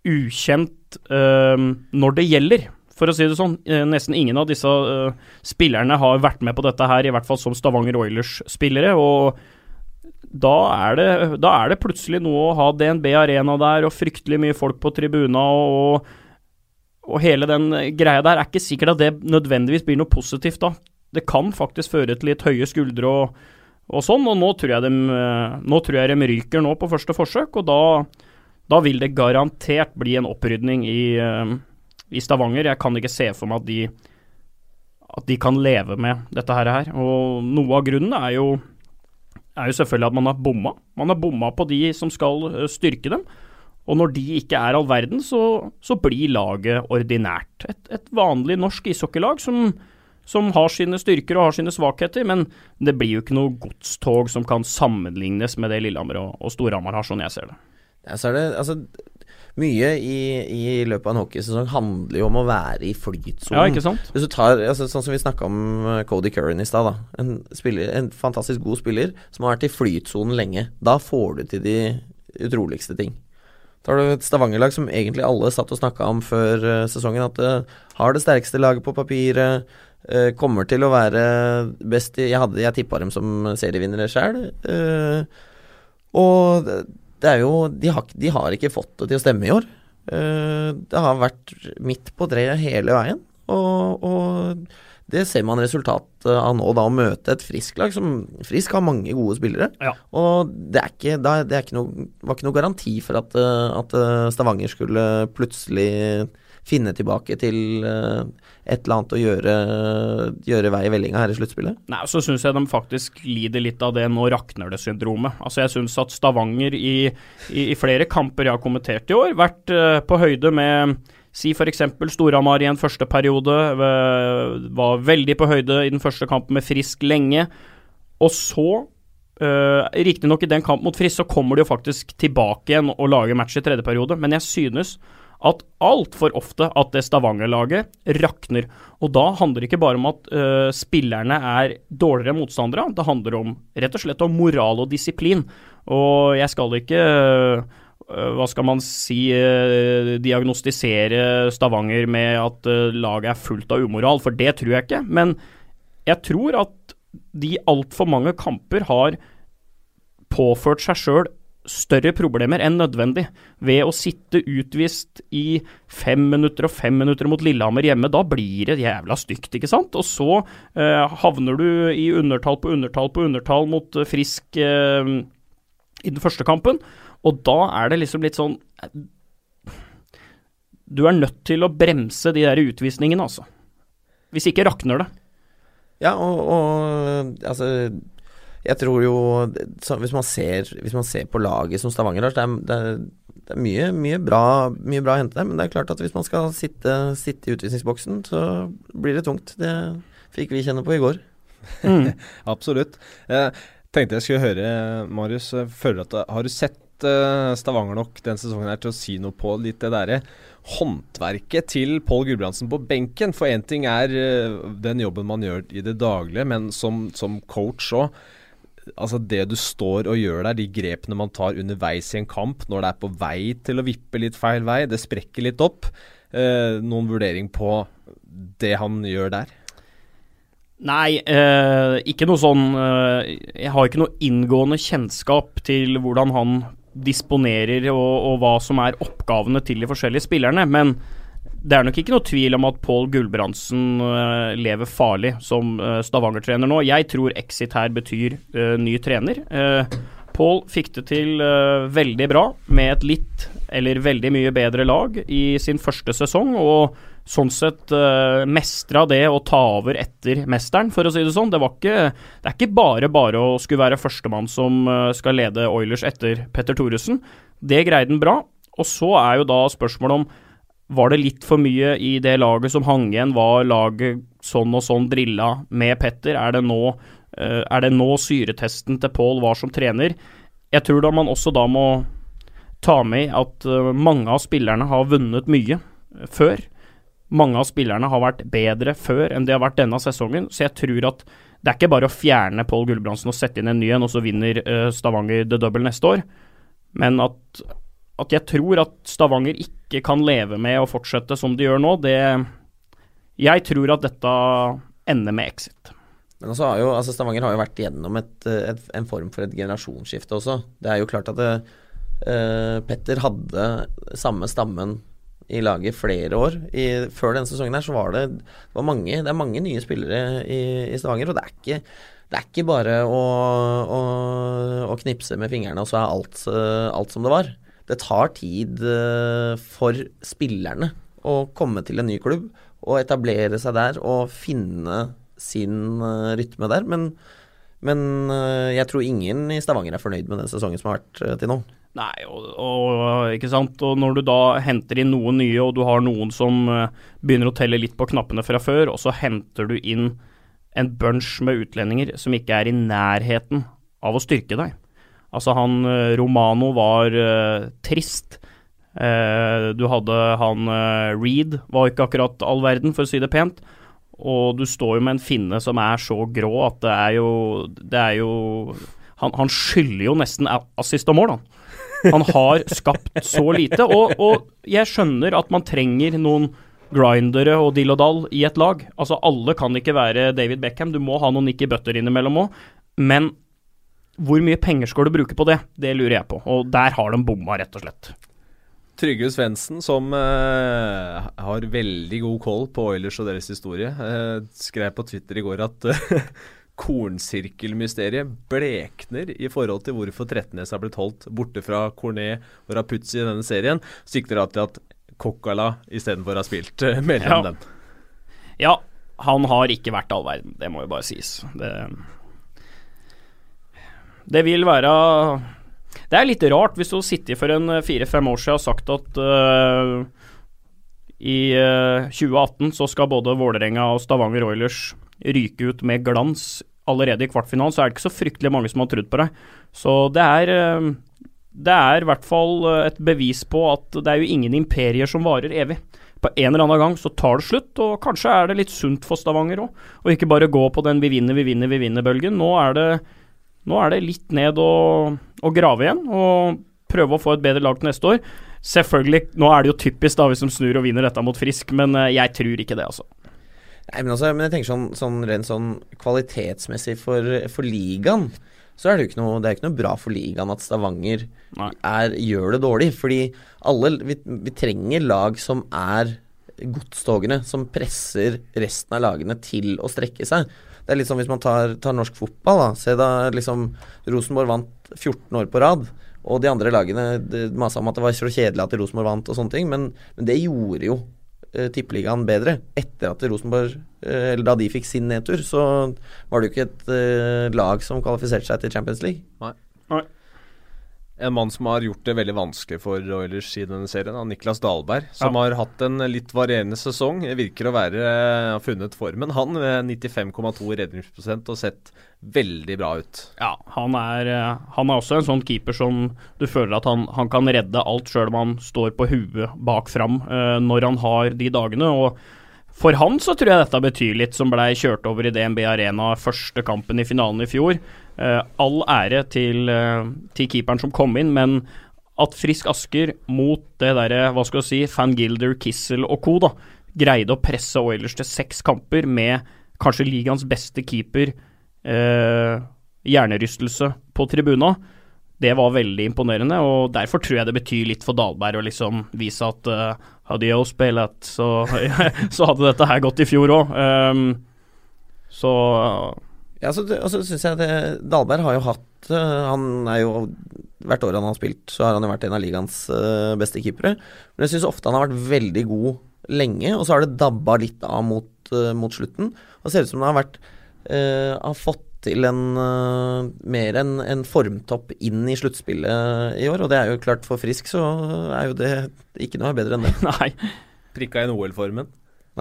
ukjent når det gjelder, for å si det sånn. nesten ingen av disse spillerne har vært med på dette her, i hvert fall som Stavanger Oilers-spillere. og da er, det, da er, det, plutselig noe å ha DNB Arena der og fryktelig mye folk på tribuna og, og, hele den greia der. Er ikke sikkert at det nødvendigvis blir noe positivt da. Det kan faktisk føre til litt høye skuldre og, og sånn, og nå tror, de, nå tror jeg de ryker nå på første forsøk, og da, da vil det garantert bli en opprydning i, i, Stavanger. Jeg kan ikke se for meg at de, at de kan leve med dette her. Og noe av grunnen er jo er jo selvfølgelig at man har bomma. Man har bomma på de som skal eh, styrke dem. Og når de ikke er all verden, så, så blir laget ordinært. Et, et vanlig norsk ishockeylag som, som har sine styrker og har sine svakheter, men det blir jo ikke noe godstog som kan sammenlignes med det Lillehammer og, og Storhamar har, sånn jeg ser det. Ja, så er det altså mye i, i løpet av en hockeysesong handler jo om å være i flytsonen. Ja, ikke sant? Hvis du tar, altså, Sånn som vi snakka om eh, Cody Curran i stad. En, spiller, en fantastisk god spiller som har vært i flytsonen lenge. Da får du til de utroligste ting. Da har du et Stavanger-lag som egentlig alle satt og snakka om før uh, sesongen. At det har det sterkeste laget på papiret. Uh, kommer til å være best i Jeg, hadde, jeg tippa dem som serievinnere sjøl. Uh, og det er jo de har, de har, ikke fått det til å stemme i år. det har vært midt på treet hele veien. Og, og det ser man resultatet av nå, da å møte et Frisk-lag som Frisk har mange gode spillere. Ja. Og det, er ikke, det er ikke noe, var ikke noe garanti for at, eh, at, eh, Stavanger skulle plutselig finne tilbake til eh, et eller annet å gjøre, gjøre vei i vellinga her i sluttspillet? Nei, så syns jeg de faktisk lider litt av det nå rakner det-syndromet. Altså Jeg syns at Stavanger i, i, i, flere kamper jeg har kommentert i år, vært uh, på høyde med Si f.eks. Storhamar i en første periode var veldig på høyde i den første kampen med Frisk lenge. Og så, uh, riktignok i den kampen mot Frisk, så kommer de jo faktisk tilbake igjen og lager match i tredje periode, men jeg synes at altfor ofte at det Stavanger-laget rakner. Og da handler det ikke bare om at uh, spillerne er dårligere motstandere, det handler om rett og slett om moral og disiplin. Og jeg skal ikke uh, hva skal man si, eh, diagnostisere Stavanger med at eh, laget er fullt av umoral, for det tror jeg ikke. Men jeg tror at de altfor mange kamper har påført seg sjøl større problemer enn nødvendig ved å sitte utvist i fem minutter og fem minutter mot Lillehammer hjemme. Da blir det jævla stygt, ikke sant? Og så eh, havner du i undertall på undertall på undertall mot eh, Frisk eh, i den første kampen. Og da er det liksom litt sånn Du er nødt til å bremse de der utvisningene, altså. Hvis ikke rakner det. Ja, og, og altså Jeg tror jo hvis, man ser, hvis, man ser, på laget som Stavanger har, det er, det er, det er mye, mye, bra, mye bra å hente der. Men det er klart at hvis man skal sitte, sitte i utvisningsboksen, så blir det tungt. Det fikk vi kjenne på i går. Mm. Absolutt. Jeg tenkte jeg skulle høre, Marius. Føler at, har du sett uh, Stavanger nok den sesongen her til å si noe på litt det derre håndverket til Pål Gulbrandsen på benken. For én ting er uh, den jobben man gjør i det daglige, men som, som coach òg. Altså Det du står og gjør der, de grepene man tar underveis i en kamp, når det er på vei til å vippe litt feil vei, det sprekker litt opp. Eh, noen vurdering på det han gjør der? Nei, eh, ikke noe sånn eh, Jeg har ikke noe inngående kjennskap til hvordan han disponerer og, og, hva som er oppgavene til de forskjellige spillerne. Men det er nok ikke noe tvil om at Pål Gulbrandsen uh, lever farlig som uh, Stavanger-trener nå. Jeg tror exit her betyr uh, ny trener. Pål fikk det til veldig bra med et litt eller veldig mye bedre lag i sin første sesong. og sånn sett uh, mestra det å ta over etter mesteren, for å si det sånn. Det, ikke, det er ikke bare bare å skulle være førstemann som uh, skal lede Oilers etter Petter Thoresen. Det greide han bra. Og så er jo da spørsmålet om var det litt for mye i det laget som hang igjen? Var laget sånn og sånn drilla med Petter? Er det nå, uh, er det nå syretesten til Pål var som trener? Jeg tror da man også da må ta med at mange av spillerne har vunnet mye før. Mange av spillerne har vært bedre før enn de har vært denne sesongen, så jeg tror at det er ikke bare å fjerne Pål Gulbrandsen og sette inn en ny en, og så vinner Stavanger the double neste år, men at, at, jeg tror at Stavanger ikke kan leve med å fortsette som de gjør nå, det Jeg tror at dette ender med exit. Men også har jo, altså Stavanger har jo vært gjennom et, et, en form for et generasjonsskifte også. Det er jo klart at det, uh, Petter hadde samme stammen i laget flere år. I, før denne sesongen her så var det, det var mange, det er mange nye spillere i, i Stavanger. Og det er ikke, det er ikke bare å, å, å, knipse med fingrene, og så er alt, alt, som det var. Det tar tid eh, for spillerne å komme til en ny klubb og etablere seg der og finne sin eh, rytme der. Men, men eh, jeg tror ingen i Stavanger er fornøyd med den sesongen som har vært til nå. Nei, og, og, ikke sant? og når du da henter inn noen nye, og du har noen som begynner å telle litt på knappene fra før, og så henter du inn en bunch med utlendinger som ikke er i nærheten av å styrke deg. Altså, han uh, Romano var uh, trist. du hadde han Reed, var ikke akkurat all verden, for å si det pent. Og du står jo med en finne som er så grå at det er jo Det er jo Han, han skylder jo nesten assist og mål, han. Han har skapt så lite. Og, og, jeg skjønner at man trenger noen grindere og dill og dall i et lag. Altså, alle kan ikke være David Beckham. Du må ha noen Nikki Butter innimellom òg. Men hvor mye penger skal du bruke på det? Det lurer jeg på. Og der har de bomma, rett og slett. Trygve Svendsen, som uh, har veldig god koll på Oilers og deres historie, uh, skrev på Twitter i går at uh, kornsirkelmysteriet blekner i forhold til hvorfor Trettenes har blitt holdt borte fra Cornet og Rapuzzi i denne serien. Sikter da til at Kokkala istedenfor har spilt uh, mellom ja. dem. Ja, han har ikke vært all verden, det må jo bare sies. Det, det vil være Det er litt rart hvis du sitter for en fire-fem år siden og sagt at uh, i uh, 2018 så skal både Vålerenga og Stavanger Oilers ryke ut med glans allerede i kvartfinalen, så er det ikke så fryktelig mange som har trodd på deg. Så det er uh, det er i hvert fall eh, et bevis på at det er jo ingen imperier som varer evig. På en eller annen gang så tar det slutt, og kanskje er det litt sunt for Stavanger òg. Og ikke bare gå på den vi vinner, vi vinner, vi vinner-bølgen. Nå, nå, er det litt ned og, og grave igjen, og prøve å få et bedre lag til neste år. Selvfølgelig, nå er det jo typisk da hvis de snur og vinner dette mot Frisk, men eh, jeg tror ikke det, altså. Nei, men, altså, men jeg tenker sånn, sånn rent sånn kvalitetsmessig for, for ligaen så er det jo ikke noe, det ikke noe bra for ligaen at Stavanger er, gjør det dårlig. Fordi alle vi, vi trenger lag som er godstogene, som presser resten av lagene til å strekke seg. Det er litt som hvis man tar, tar norsk fotball. da Se da liksom Rosenborg vant 14 år på rad. Og de andre lagene masa om at det var så kjedelig at Rosenborg vant og sånne ting, men, men det gjorde jo eh, tippeligaen bedre. Etter at Rosenborg eh, Eller da de fikk sin nedtur, så var det jo ikke et eh, lag som kvalifiserte seg til Champions League. Nei. En mann som har gjort det veldig vanskelig for Oilers i denne serien, Niklas Dahlberg. Som ja. har hatt en litt varierende sesong. Virker å være har funnet formen, han. Med 95,2 redningsprosent og sett veldig bra ut. Ja, han er, han er også en sånn keeper som du føler at han, han kan redde alt sjøl om han står på huet bak fram uh, når han har de dagene. og for han så tror jeg dette betyr litt, som blei kjørt over i DNB Arena første kampen i finalen i fjor. Uh, all ære til, uh, til, keeperen som kom inn, men at Frisk Asker mot det derre, hva skal vi si, Van Gilder, Kissel og co. da, greide å presse Oilers til seks kamper med kanskje ligaens beste keeper, uh, hjernerystelse på tribuna, det var veldig imponerende. og Derfor tror jeg det betyr litt for Dahlberg å liksom vise at uh, hadde jeg spilt, så, så hadde dette her gått i fjor òg. Um, så Ja, så, og så syns jeg det Dahlberg har jo hatt uh, Han er jo Hvert år han har spilt, så har han jo vært en av ligaens uh, beste keepere. Men jeg syns ofte han har vært veldig god lenge, og så har det dabba litt av mot, uh, mot slutten. Og det ser ut som det har vært Har fått til en uh, mer enn en formtopp inn i sluttspillet i år. Og det er jo klart, for Frisk så er jo det ikke noe bedre enn det. Nei. Prikka inn OL-formen.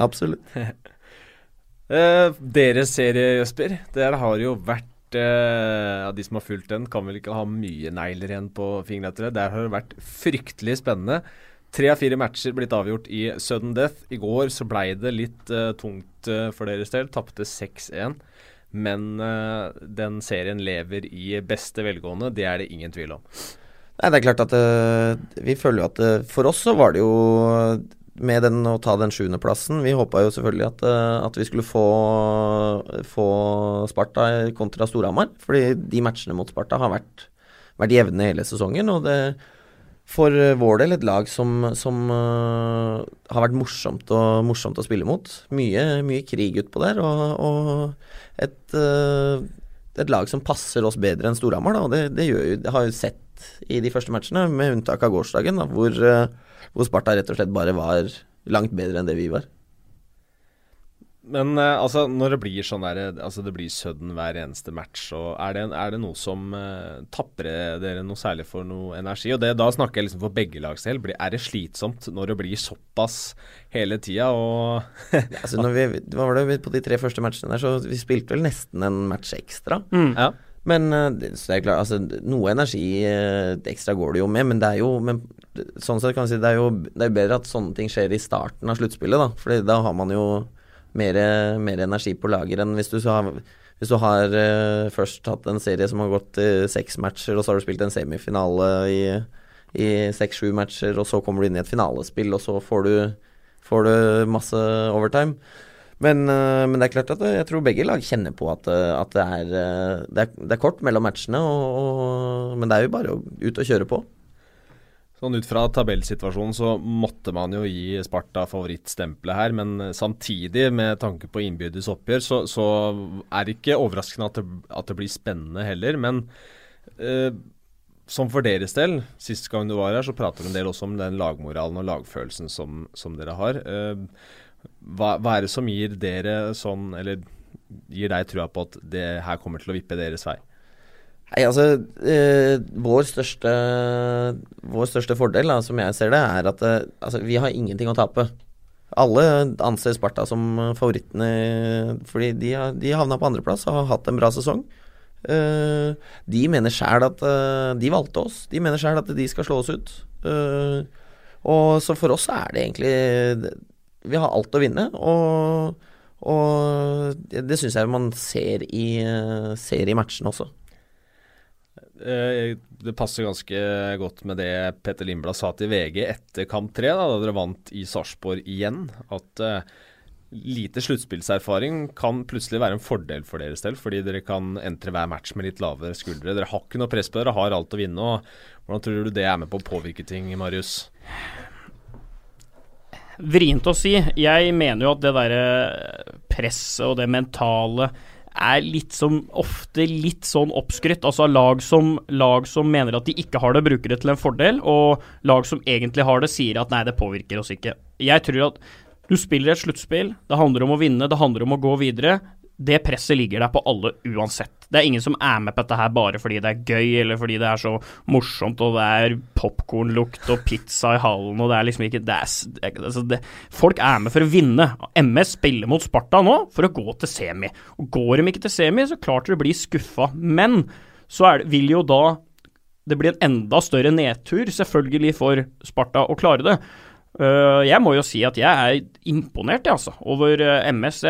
Absolutt. uh, deres serie, Jesper, der har jo vært uh, av de som har fulgt den, kan vel ikke ha mye negler igjen på fingrene. Der har det vært fryktelig spennende. Tre av fire matcher blitt avgjort i sudden death. I går så blei det litt uh, tungt uh, for deres del. Tapte 6-1. Men uh, den serien lever i beste velgående, det er det ingen tvil om. Nei, det er klart at uh, vi føler jo at uh, For oss så var det jo med den å ta den sjuendeplassen Vi håpa jo selvfølgelig at, at, vi skulle få, få Sparta kontra Storhamar. Fordi de matchene mot Sparta har vært, vært jevne hele sesongen. Og det for vår del et lag som, som uh, har vært morsomt, og, morsomt å spille mot. Mye, mye krig utpå der. Og, og et, uh, et, lag som passer oss bedre enn Storhamar. Det, det, det, har jo sett i de første matchene, med unntak av gårsdagen, da, hvor, uh, hvor, Sparta rett og slett bare var langt bedre enn det vi var. Men uh, altså, når det blir sånn der, altså det blir sudden hver eneste match, og er det, er det noe som uh, tapper dere noe særlig for noe energi? Og det, Da snakker jeg liksom for begge lags del. Er det slitsomt når det blir såpass hele tida? Og ja, altså vi, hva var det På de tre første matchene der, så vi spilte vel nesten en match ekstra. Mm. Ja. Men uh, det er klart, altså, noe energi ekstra går det jo med, men det er jo men, Sånn sett kan vi si det er jo det er bedre at sånne ting skjer i starten av sluttspillet, da. For da har man jo mer, mer, energi på lager enn hvis du har, hvis du har uh, først hatt en serie som har gått uh, seks matcher, og så har du spilt en semifinale i, i seks-sju matcher, og så kommer du inn i et finalespill, og så får du, får du masse overtime. Men, uh, men, det er klart at jeg tror begge lag kjenner på at, at det, er, det, er, det, er, kort mellom matchene, og, og, men det er jo bare å ut og kjøre på. Sånn Ut fra tabellsituasjonen så måtte man jo gi Sparta favorittstempelet her, men samtidig, med tanke på innbyrdes oppgjør, så, så, er det ikke overraskende at det, at det blir spennende heller. Men eh, som for deres del, sist gang du var her, så prater du en del også om den lagmoralen og lagfølelsen som, som dere har. Eh, hva, hva, er det som gir dere sånn, eller gir deg trua på at det her kommer til å vippe deres vei? Nei, altså eh, vår, største, vår største fordel, da, som jeg ser det, er at eh, altså, vi har ingenting å tape. Alle anser Sparta som favorittene fordi de, de havna på andreplass og har hatt en bra sesong. Eh, de mener sjæl at eh, de valgte oss. De mener sjæl at de skal slå oss ut. Eh, og så for oss er det egentlig Vi har alt å vinne. og og det syns jeg man ser i, eh, ser i matchene også. Eh, det passer ganske godt med det Petter Lindblad sa til VG etter kamp tre, da, da dere vant i Sarpsborg igjen. At uh, lite sluttspillserfaring kan plutselig være en fordel for deres del, fordi dere kan entre hver match med litt lavere skuldre. Dere har ikke noe press på dere, har alt å vinne. og Hvordan tror du det er med på å påvirke ting, Marius? Vrient å si. Jeg mener jo at det derre presset og det mentale er litt som ofte litt sånn oppskrytt. Altså lag som, lag som mener at de ikke har det, bruker det til en fordel, og lag som egentlig har det, sier at nei, det påvirker oss ikke. Jeg tror at du spiller et sluttspill, det handler om å vinne, det handler om å gå videre det presset ligger der på alle uansett. Det er ingen som er med på dette her bare fordi det er gøy, eller fordi det er så morsomt, og det er popkornlukt og pizza i hallen, og det er liksom ikke det er, altså det, Folk er med for å vinne. MS spiller mot Sparta nå for å gå til semi. Og Går de ikke til semi, så klart de blir skuffa. Men så det, vil jo da det bli en enda større nedtur, selvfølgelig, for Sparta å klare det. Uh, jeg må jo si at jeg er imponert altså, over uh, MS.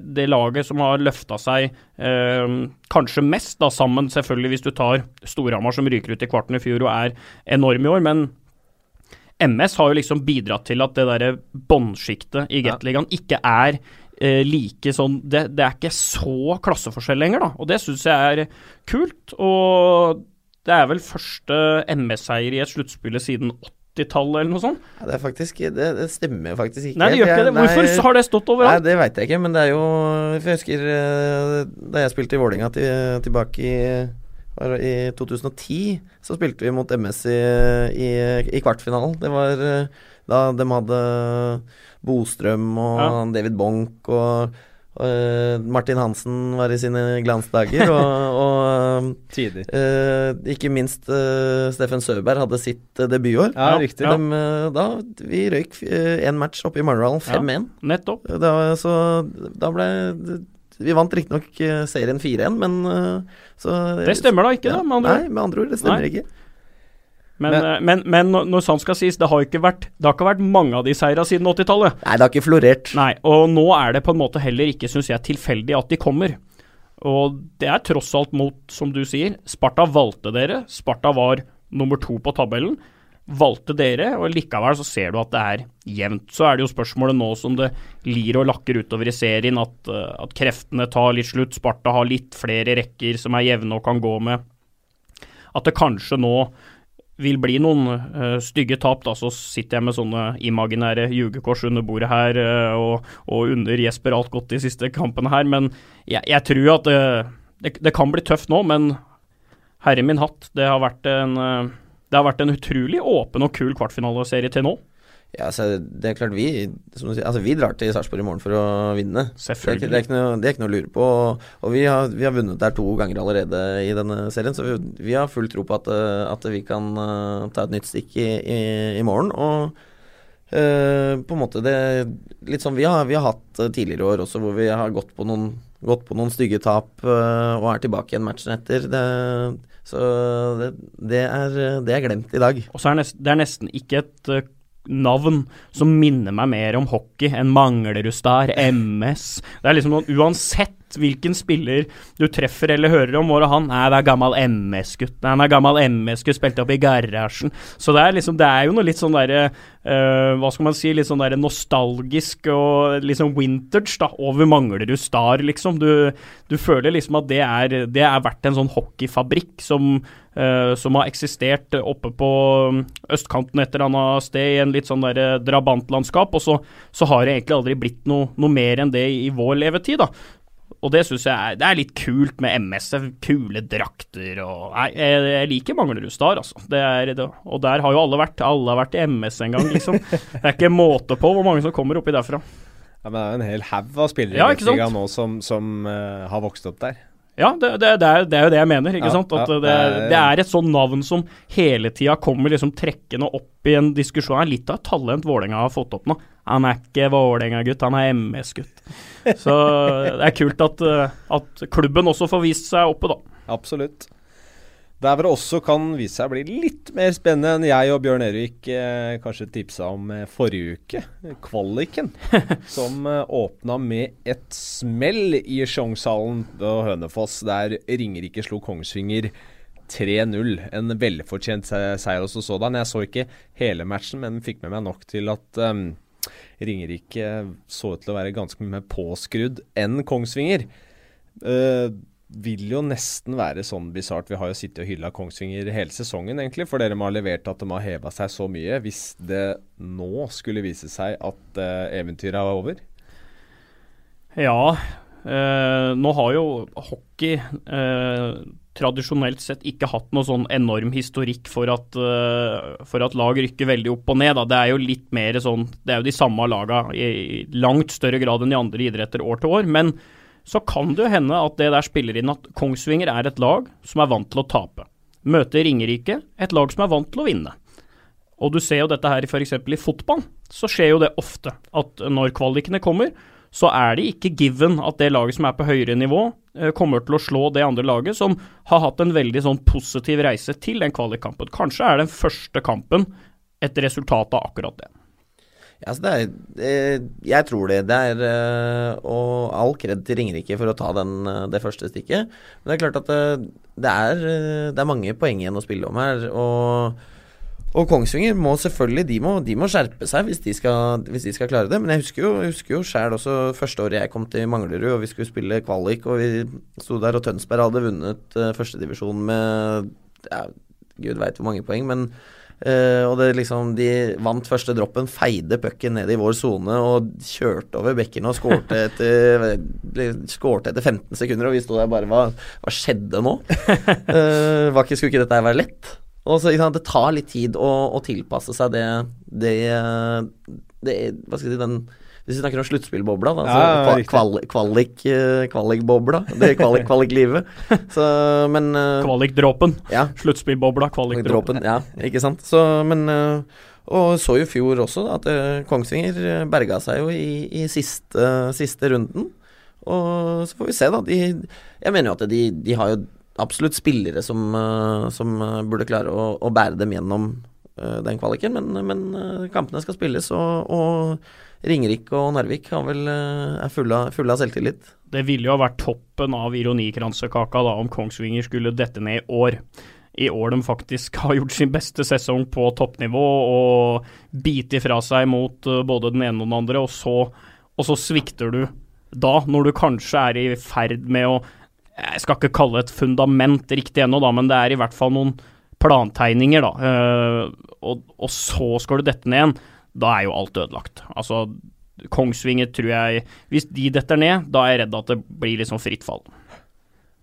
Det laget som har løfta seg uh, kanskje mest, da, sammen selvfølgelig hvis du tar Storhamar som ryker ut i kvarten i fjor og er enorm i år. Men MS har jo liksom bidratt til at det derre båndsjiktet i Gateligaen ikke er like sånn det, det, er ikke så klasseforskjell lenger, da. Og det syns jeg er kult. Og det er vel første MS-seier i et sluttspill siden 80 80-tallet eller noe sånt? Ja, det, faktisk, det, det stemmer faktisk ikke. Nei, det gjør ikke det. Hvorfor nei, har det stått overalt? Nei, Det veit jeg ikke, men det er jo jeg husker eh, da jeg spilte i Vålinga til, tilbake i, i 2010, så spilte vi mot MS i, i, i kvartfinalen. Det var eh, da de hadde Bostrøm og ja. David Bonk og Uh, Martin Hansen var i sine glansdager, og, og uh, ikke minst uh, Steffen Søberg hadde sitt debutår. Ja, riktig de, da, Vi røyk én match oppe i Marnardalen, 5-1. Ja, nettopp. Da, så da ble Vi vant riktignok serien 4-1, men så, Det stemmer da ikke, ja, da? Med andre ord? Nei, med andre ord. Det stemmer nei. ikke. Men, men, eh, men, når sant skal sies, det har ikke vært, det har ikke vært mange av de seira siden 80-tallet. Nei, det har ikke florert. Nei, og nå er det på en måte heller ikke, syns jeg, tilfeldig at de kommer. Og det er tross alt mot, som du sier, Sparta valgte dere. Sparta var nummer to på tabellen. Valgte dere, og likevel så ser du at det er jevnt. Så er det jo spørsmålet nå som det lir og lakker utover i serien, at, eh, at kreftene tar litt slutt. Sparta har litt flere rekker som er jevne og kan gå med. At det kanskje nå vil bli noen uh, stygge tap, da, så sitter jeg med sånne imaginære jugekors under bordet her uh, og, og, under Jesper alt godt de siste kampene her. Men jeg, jeg tror at uh, det, det, kan bli tøft nå, men herre min hatt, det har vært en, det har vært en utrolig åpen og kul kvartfinaleserie til nå. Ja, altså, det er klart vi sier, altså, vi drar til Sarpsborg i morgen for å vinne. Det er, det, er ikke noe, det er ikke noe å lure på. Og, og vi, har, vi har vunnet der to ganger allerede i denne serien, så vi, vi har full tro på at, eh, at vi kan uh, ta et nytt stikk i, i, i morgen. Og uh, på en måte det Litt sånn vi har, vi har hatt tidligere år også, hvor vi har gått på noen, gått på noen stygge tap og er tilbake igjen matchen etter. Det, så det, det, er, det er glemt i dag. Og så er nest, det er nesten ikke et navn som minner meg mer om hockey enn Manglerudstar, MS. Det er liksom noen Uansett hvilken spiller du treffer eller hører om, hvor han? Nei, det er gammel MS-gutt. Nei, han er gammel MS-gutt, spilte opp i garasjen. Så det er liksom Det er jo noe litt sånn derre uh, Hva skal man si? Litt sånn derre nostalgisk og sånn vintage da, over Manglerud Star, liksom. Du, du føler liksom at det er, det er vært en sånn hockeyfabrikk som Uh, som har eksistert oppe på um, østkanten et eller annet sted i en litt sånn der drabantlandskap, og så, så har det egentlig aldri blitt noe, noe mer enn det i vår levetid, da. Og det syns jeg er, det er litt kult med MS. Kule drakter og Nei, jeg, jeg liker Manglerud Star, altså. Det er, det, og der har jo alle vært. Alle har vært i MS en gang, liksom. Det er ikke måte på hvor mange som kommer oppi derfra. Ja, men Det er jo en hel haug av spillere Ja, i nå som, som uh, har vokst opp der. Ja, det, det, det, er, det er jo det jeg mener. ikke Ja, sant? At ja, det, det er- det er et sånn navn som hele tida kommer liksom trekkende opp i en diskusjon. Det er litt av et talent Vålerenga har fått opp nå. Han er ikke Vålerenga-gutt, han er MS-gutt. Så det er kult at, eh, at klubben også får vist seg oppe, da. Absolutt. Der hvor det også kan vise seg å bli litt mer spennende enn jeg og Bjørn Erik eh, kanskje tipsa om eh, forrige uke. Kvaliken. som eh, åpna med et smell i Sjongshallen på Hønefoss, der Ringerike slo Kongsvinger 3-0. En velfortjent se- seier også sådan. Jeg så ikke hele matchen, men fikk med meg nok til at um, Ringerike så ut til å være ganske mye mer påskrudd enn Kongsvinger. Eh, vil jo nesten være sånn bisart. Vi har jo sittet og hylla Kongsvinger hele sesongen, egentlig, for dere må ha levert at de har heva seg så mye. Hvis det nå skulle vise seg at uh, eventyret er over. Ja, eh, nå har jo hockey eh, tradisjonelt sett ikke hatt noe sånn enorm historikk for at, eh, for at lag rykker veldig opp og ned. Da. Det er jo litt mer sånn Det er jo de samme laga i langt større grad enn i andre idretter år til år. Men så kan det jo hende at det der spiller inn at Kongsvinger er et lag som er vant til å tape. Møter Ringerike, et lag som er vant til å vinne. Og du ser jo dette her f.eks. i fotball, så skjer jo det ofte at når kvalikene kommer, så er det ikke given at det laget som er på høyere nivå, eh, kommer til å slå det andre laget som har hatt en veldig sånn positiv reise til den kvalikkampen. Kanskje er den første kampen et resultat av akkurat det. Ja, det er, det, jeg tror det. Det er eh, Og all kred til Ringerike for å ta den, eh, det første stikket. Men det er klart at det, det, er, eh, det er mange poeng igjen å spille om her. Og, og Kongsvinger må selvfølgelig de må, de må skjerpe seg hvis de, skal, hvis de skal klare det. Men jeg husker jo, jeg også første året jeg kom til Manglerud og vi skulle spille kvalik, og vi sto der og Tønsberg hadde vunnet uh, førstedivisjon med ja, gud veit hvor mange poeng, men Eh, og det liksom De vant første droppen, feide pucken ned i vår sone og kjørte over bekken og skårte etter, skårte etter 15 sekunder, og vi sto der bare Hva, hva skjedde nå? Uh, var ikke, skulle ikke dette her være lett? Og så, Det tar litt tid å, å tilpasse seg det, det, det Hva skal jeg si den hvis vi snakker om sluttspillbobla, da, Ja, ja, kval, kvalik, eh, kvalikbobla. Det er kvalik-livet. Så, men eh, Kvalikdråpen. ja. Sluttspillbobla, kvalikdråpen. Dråpen, ja, ikke sant. Så, men øh, Og så jo i fjor også da, at Kongsvinger berga seg jo i, i siste, siste runden. Og så får vi se, da. De, jeg mener jo at de, de har jo absolutt spillere som, som burde klare å, å bære dem gjennom den kvaliken, men, men kampene skal spilles, og, og Ringerike og Narvik vel, øh, er fulle av, fulle av selvtillit. Det ville jo ha vært toppen av ironikransekaka da om Kongsvinger skulle dette ned i år. I år de faktisk har gjort sin beste sesong på toppnivå og biter fra seg mot eh, både den ene og den andre, og så, og så svikter du da, når du kanskje er i ferd med å Jeg skal ikke kalle et fundament riktig ennå, da, men det er i hvert fall noen plantegninger, da. eh, og, og så skal du dette ned igjen. Da er jo alt ødelagt. Altså, Kongsvinger tror jeg Hvis de detter ned, da er jeg redd at det blir liksom fritt fall.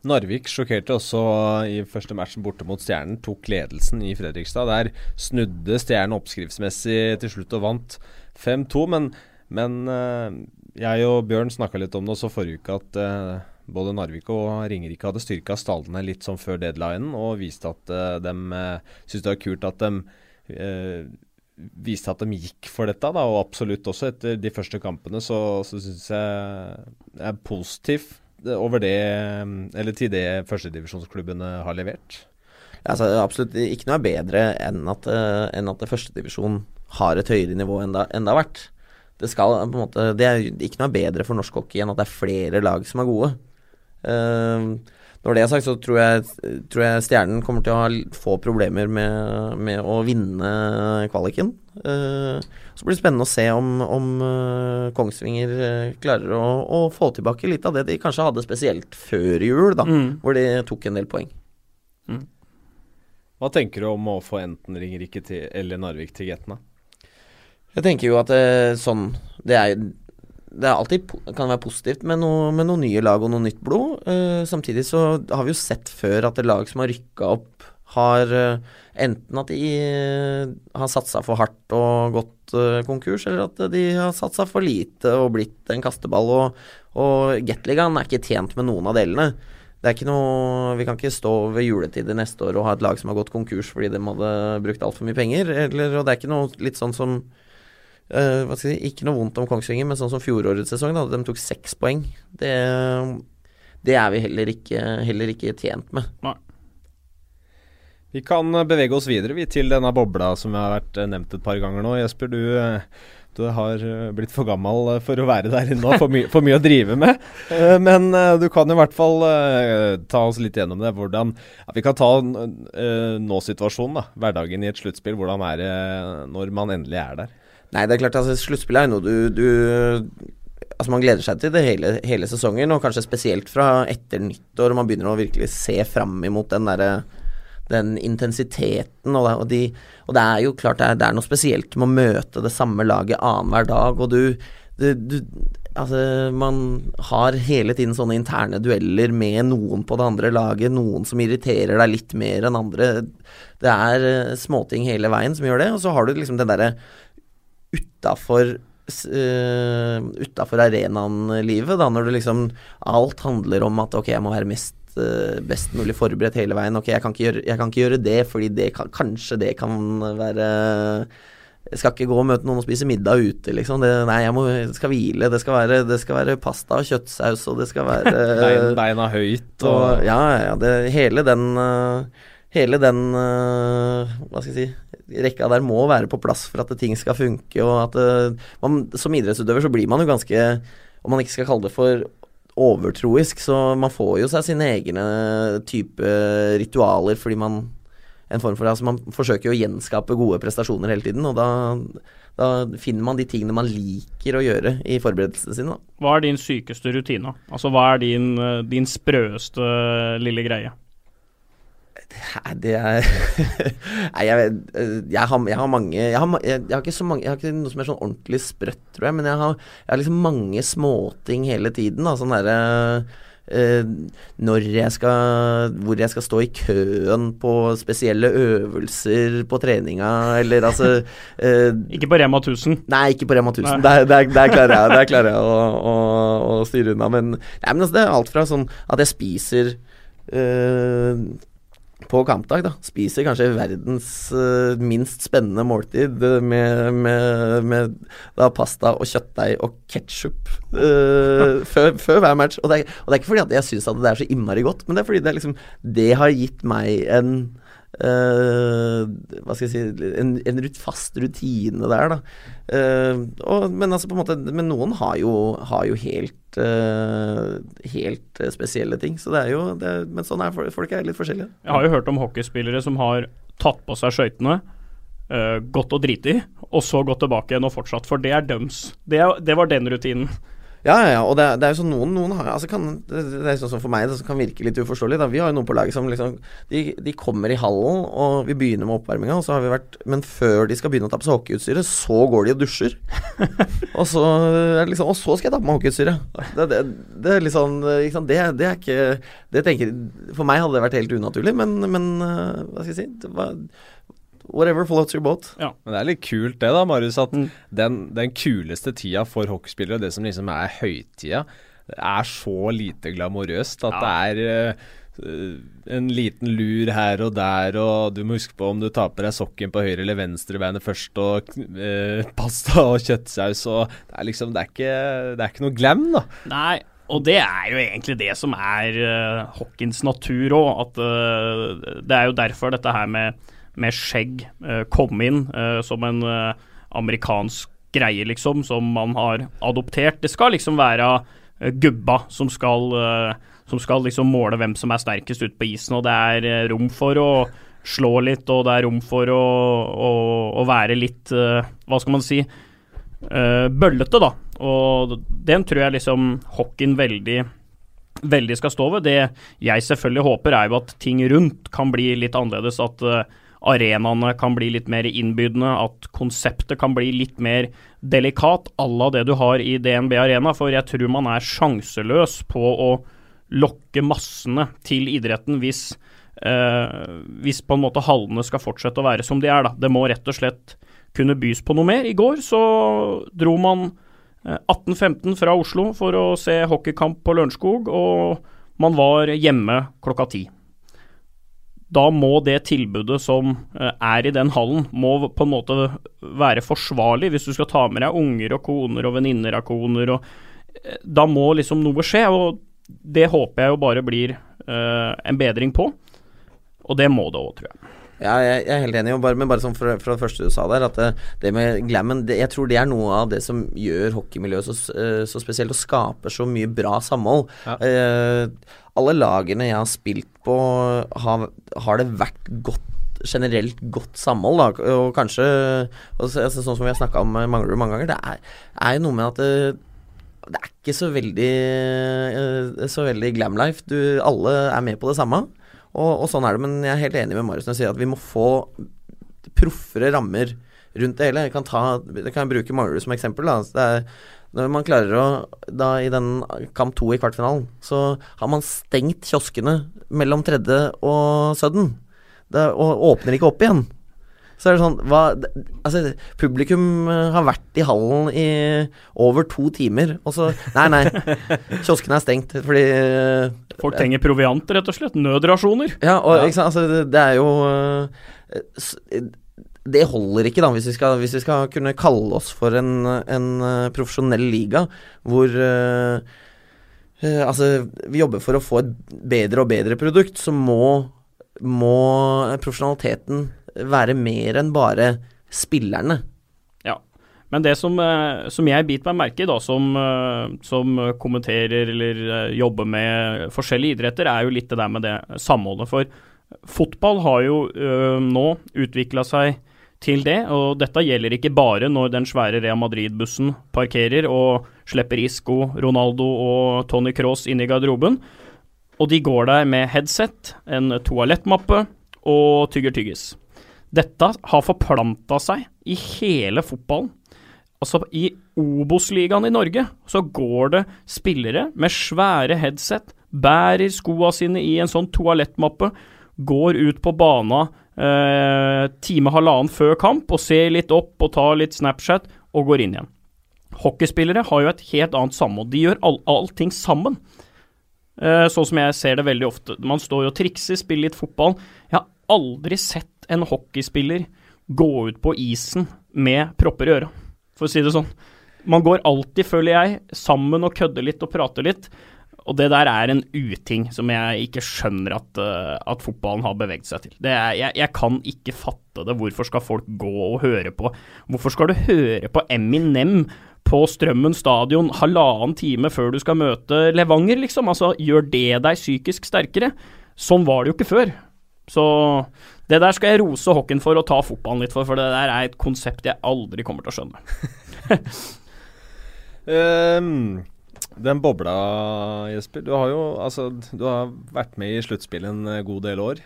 Narvik sjokkerte også i første matchen borte mot Stjernen. Tok ledelsen i Fredrikstad. Der snudde Stjernen oppskriftsmessig til slutt og vant 5-2. Men, men uh, jeg og Bjørn snakka litt om det også forrige uke, at uh, både Narvik og Ringerike hadde styrka stallene litt som før deadlinen, og viste at uh, de syntes det var kult at de viste at de gikk for dette. Da, og absolutt også etter de første kampene så, så syns jeg jeg er positiv over det, eller til det førstedivisjonsklubbene har levert. Altså, absolutt ikke noe er bedre enn at, uh, enn at førstedivisjon har et høyere nivå enn det, enn det har vært. Det, skal, måte, det er ikke noe bedre for norsk hockey enn at det er flere lag som er gode. Uh, når det er sagt, så tror jeg, tror jeg, Stjernen kommer til å ha få problemer med, med å vinne kvaliken. Uh, så blir det spennende å se om, om uh, Kongsvinger uh, klarer å, å, få tilbake litt av det de kanskje hadde spesielt før jul, da, mm. hvor de tok en del poeng. Mm. Hva tenker du om å få enten Ringerike eller Narvik til Getna? Jeg tenker jo at sånn Det er det alltid, kan være positivt med, noe, nye lag og noe nytt blod. Uh, samtidig så har vi jo sett før at det lag som har rykka opp, har uh, enten at de uh, har satsa for hardt og gått konkurs, eller at de har satsa for lite og blitt en kasteball. Og, og Gateligaen er ikke tjent med noen av delene. Det er ikke noe, Vi kan ikke stå ved juletid neste år og ha et lag som har gått konkurs fordi de hadde brukt altfor mye penger. Eller, og det er ikke noe litt sånn som Uh, si, Ikke noe vondt om Kongsvinger, men sånn som fjorårets sesong, da de tok seks poeng. Det, det, er vi heller ikke, heller ikke tjent med. Nei. Vi kan bevege oss videre vi, til denne bobla som har vært eh, nevnt et par ganger nå. Jesper, du, eh, du har blitt for gammel for å være der og for, my for mye å drive med. Men du kan i hvert fall ta oss litt gjennom det. Hvordan, ja, vi kan ta nå-situasjonen, da. Hverdagen i et sluttspill. Hvordan er det når man endelig er der? Nei, det er klart, altså, sluttspillet er noe du, du Altså Man gleder seg til det hele, hele, sesongen, og kanskje spesielt fra etter nyttår. Man begynner å virkelig se fram imot den derre den intensiteten. Og og, de, og det, er jo klart det er, det er, noe spesielt med å møte det samme laget annenhver dag. Og du, du, du, Altså, man har hele tiden sånne interne dueller med noen på det andre laget. Noen som irriterer deg litt mer enn andre. Det er uh, småting hele veien som gjør det. Og så har du liksom den derre utafor uh, utafor arenaen-livet, da, når du liksom Alt handler om at ok, jeg må være mest uh, best mulig forberedt hele veien. Ok, jeg kan ikke gjøre, kan ikke gjøre det, fordi det kan, kanskje det kan være jeg skal ikke gå og møte noen og spise middag ute, liksom. Det, nei, jeg må, skal hvile. Det skal, være, det skal være pasta og kjøttsaus, og det skal være Bein, Beina høyt og, og Ja, ja. Det, hele den uh, Hele den Hva skal jeg si rekka der må være på plass for at ting skal funke. Og at uh, man, Som idrettsutøver så blir man jo ganske, om man ikke skal kalle det for overtroisk, så man får jo seg sine egne type ritualer fordi man en form for, altså Man forsøker jo å gjenskape gode prestasjoner hele tiden, og da, da finner man de tingene man liker å gjøre i forberedelsene sine. Hva er din sykeste rutine? Altså Hva er din, din sprøeste lille greie? Det er Nei, jeg, jeg, har, jeg, har, mange jeg har, jeg, har, ikke så mange Jeg har ikke noe som er sånn ordentlig sprøtt, tror jeg, men jeg har, har liksom mange småting hele tiden. Da, sånn derre Uh, når jeg skal Hvor jeg skal stå i køen på spesielle øvelser på treninga, eller altså uh, Ikke på Rema 1000? Nei, ikke på Rema 1000. Der, der, der, klarer jeg, der klarer jeg å, å, å, styre unna. Men, nei, men altså, det er alt fra sånn at jeg spiser uh, på kampdag, da. Spiser kanskje verdens uh, minst spennende måltid med, med, med da, pasta og kjøttdeig og ketsjup uh, før, før, hver match. Og det, er, og det er ikke fordi at jeg syns det er så innmari godt, men det er fordi det, liksom, det har gitt meg en Uh, hva skal jeg si En, en fast rutine der, da. Uh, og, men altså på en måte Men noen har jo, har jo helt uh, Helt spesielle ting. Så det er jo det, Men sånn er folk, er litt forskjellige. Jeg har jo hørt om hockeyspillere som har tatt på seg skøytene, gått og driti, og så gått tilbake igjen og fortsatt. For det er døms. Det, det var den rutinen. Ja, ja, ja, og det, det er jo sånn noen, noen har, altså kan, det, det er sånn som for meg, det kan virke litt uforståelig. Da. Vi har jo noen på laget som liksom de, de kommer i hallen, og vi begynner med oppvarminga, og så har vi vært Men før de skal begynne å ta på seg hockeyutstyret, så går de og dusjer. og så liksom Og så skal jeg ta på meg hockeyutstyret. Det, det, det er litt sånn det, det er ikke Det tenker For meg hadde det vært helt unaturlig, men, men øh, hva skal jeg si det var, Whatever floats your boat. Men det er litt kult det, da, Marius, at Mm. den, den kuleste tida for hockeyspillere, det som liksom er høytida, er så lite glamorøst at det er uh, en liten lur her og der, og du må huske på om du tar på deg sokken på høyre eller venstre beinet først, og uh, pasta og kjøttsaus og Det er liksom Det er ikke, det er ikke noe glam, da. Nei, og det er jo egentlig det som er uh, hockeyens natur òg. At uh, det er jo derfor dette her med, med skjegg eh, kom inn eh, som en eh, amerikansk greie, liksom, som man har adoptert. Det skal liksom være gubba som skal, som skal liksom måle hvem som er sterkest ute på isen, og det er rom for å slå litt, og det er rom for å, å, å være litt Hva skal man si? bøllete, da. Og den tror jeg liksom hockeyen veldig veldig skal stå ved. Det jeg selvfølgelig håper, er jo at ting rundt kan bli litt annerledes. At arenaene kan bli litt mer innbydende, at konseptet kan bli litt mer delikat à la det du har i DNB Arena. For jeg tror man er sjanseløs på å lokke massene til idretten hvis, eh, hvis på en måte hallene skal fortsette å være som de er. Da. Det må rett og slett kunne bys på noe mer. I går så dro man eh, 18.15 fra Oslo for å se hockeykamp på Lørenskog, og man var hjemme klokka ti. Da må det tilbudet som eh, er i den hallen, må på en måte være forsvarlig hvis du skal ta med deg unger og koner og venninner av koner. Og, eh, da må liksom noe skje, og det håper jeg jo bare blir uh, en bedring på. Og det må det òg, tror jeg. Ja, jeg, er helt enig, bare, men bare sånn fra, fra det første du sa der, at det, det med glammen det, Jeg tror det er noe av det som gjør hockeymiljøet så, så spesielt, og skaper så mye bra samhold. Ja. Eh, alle lagene jeg har spilt på, har, har det vært godt generelt godt samhold, da. Og kanskje og så, altså, Sånn som vi har snakka om eh, Manglerud mange ganger, det er, er noe med at det, det er ikke så veldig eh, Så veldig glamlife. Du, alle er med på det samme. Og, og sånn er det, men jeg er helt enig med Marius når jeg sier at vi må få proffere rammer rundt det hele. Jeg kan, ta, jeg kan bruke Manglerud som eksempel. Er, når man klarer å da I den kamp to i kvartfinalen, så har man stengt kioskene mellom tredje og sudden. Det, og åpner ikke opp igjen. Så er det sånn hva, Altså, publikum eh, har vært i hallen i over to timer, og så Nei, nei. Kioskene er stengt fordi eh, Folk trenger proviant, rett og slett. Nødrasjoner. ja, og Ja. altså det, det er jo s- Det holder ikke, da, hvis vi skal, hvis vi skal kunne kalle oss for en, en øh, profesjonell liga hvor uh, uh, Altså, vi jobber for å få et bedre og bedre produkt, så må, må profesjonaliteten være mer enn bare spillerne. Ja. Men det som, eh, som jeg biter meg merke i, da, som, eh, som kommenterer eller eh, jobber med forskjellige idretter, er jo litt det der med det samholdet. For fotball har jo eh, nå utvikla seg til det, og dette gjelder ikke bare når den svære Real Madrid-bussen parkerer og slipper Isco, Ronaldo og Tony Cross inn i garderoben. Og de går der med headset, en toalettmappe og tygger tyggis. Dette har forplanta seg i hele fotballen. Altså, i Obos-ligaen i Norge så går det spillere med svære headset, bærer skoa sine i en sånn toalettmappe, går ut på bana eh, time halvannen før kamp og ser litt opp og tar litt Snapchat og går inn igjen. Hockeyspillere har jo et helt annet samhold. De gjør all, allting sammen. Eh, sånn som jeg ser det veldig ofte. Man står og trikser, spiller litt fotball. Jeg har aldri sett en hockeyspiller gå ut på isen med propper i øra, for å si det sånn. Man går alltid, føler jeg, sammen og kødder litt og prater litt. Og det der er en uting som jeg ikke skjønner at, eh, at fotballen har beveget seg til. Det er, jeg, jeg kan ikke fatte det. Hvorfor skal folk gå og høre på Hvorfor skal du høre på Eminem på Strømmen stadion halvannen time før du skal møte Levanger, liksom? Altså, gjør det deg psykisk sterkere? Sånn var det jo ikke før. Så det der skal jeg rose hockeyen for og ta fotballen litt for, for det der er et konsept jeg aldri kommer til å skjønne. Ehm, Den bobla, Jesper. Du har jo altså, du har vært med i sluttspillet en eh, god del år.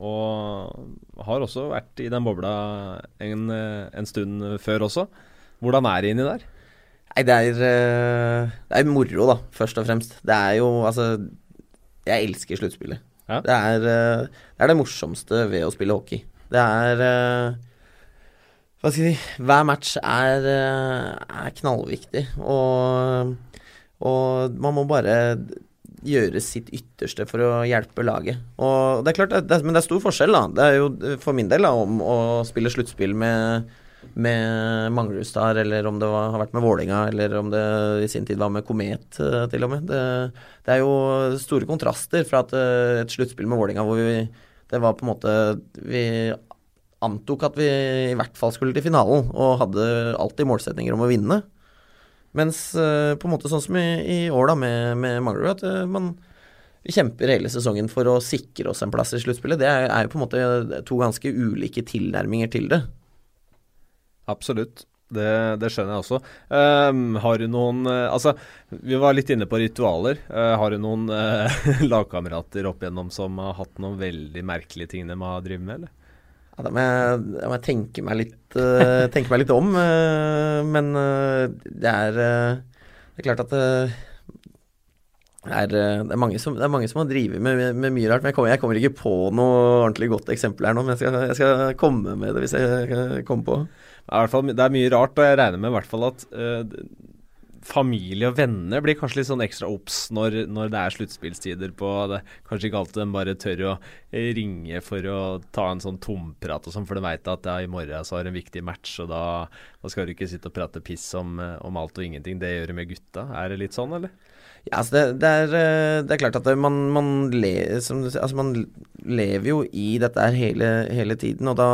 Og har også vært i den bobla en, eh, en stund før også. Hvordan er det inni der? Nei, det er, eh, det er moro, da, først og fremst. Det er jo altså Jeg elsker sluttspillet. Ja. Det, er, det er det morsomste ved å spille hockey. Det er Hva skal jeg si Hver match er, er knallviktig, og, og man må bare gjøre sitt ytterste for å hjelpe laget. Og det er klart, det er, men det er stor forskjell, da. Det er jo for min del da, om å spille sluttspill med med Manglerudstad, eller om det var, har vært med Vålinga eller om det i sin tid var med Komet, eh, til og med. Det, det er jo store kontraster fra et, eh, et sluttspill med Vålinga hvor vi Det var på en måte Vi antok at vi i hvert fall skulle til finalen, og hadde alltid målsetninger om å vinne. Mens eh, på en måte sånn som i, i år da med, med Manglerud, at eh, man kjemper hele sesongen for å sikre oss en plass i sluttspillet. Det er, er jo på en måte to ganske ulike tilnærminger til det. Absolutt. Det, det skjønner jeg også. Um, har du noen uh, Altså, vi var litt inne på ritualer. Uh, har du noen uh, lagkamerater opp igjennom som har hatt noen veldig merkelige ting de har drevet med, eller? Ja, da må jeg, da må jeg tenke, meg litt, uh, tenke meg litt om. Uh, men uh, det er Det er klart at det er, det, er mange som, det mange som har drevet med, med, med mye rart. Men jeg kommer, jeg kommer ikke på noe ordentlig godt eksempel her nå. Men jeg skal, jeg skal komme med det hvis jeg kommer på. Hvert fall, det er mye rart, og jeg regner med i hvert fall at familie og venner blir kanskje litt sånn ekstra obs når, når det er sluttspillstider på det. Kanskje ikke alltid de bare tør å eh, ringe for å ta en sånn tomprat og sånn, for de veit at ja, i morgen så har en viktig match, og da, da skal du ikke sitte og prate piss om, eh, om alt og ingenting. Det gjør du med gutta. Er det litt sånn, eller? Ja, altså det, det, er, eh, det er klart at man, man, le, som, altså man lever jo i dette her hele, hele tiden, og da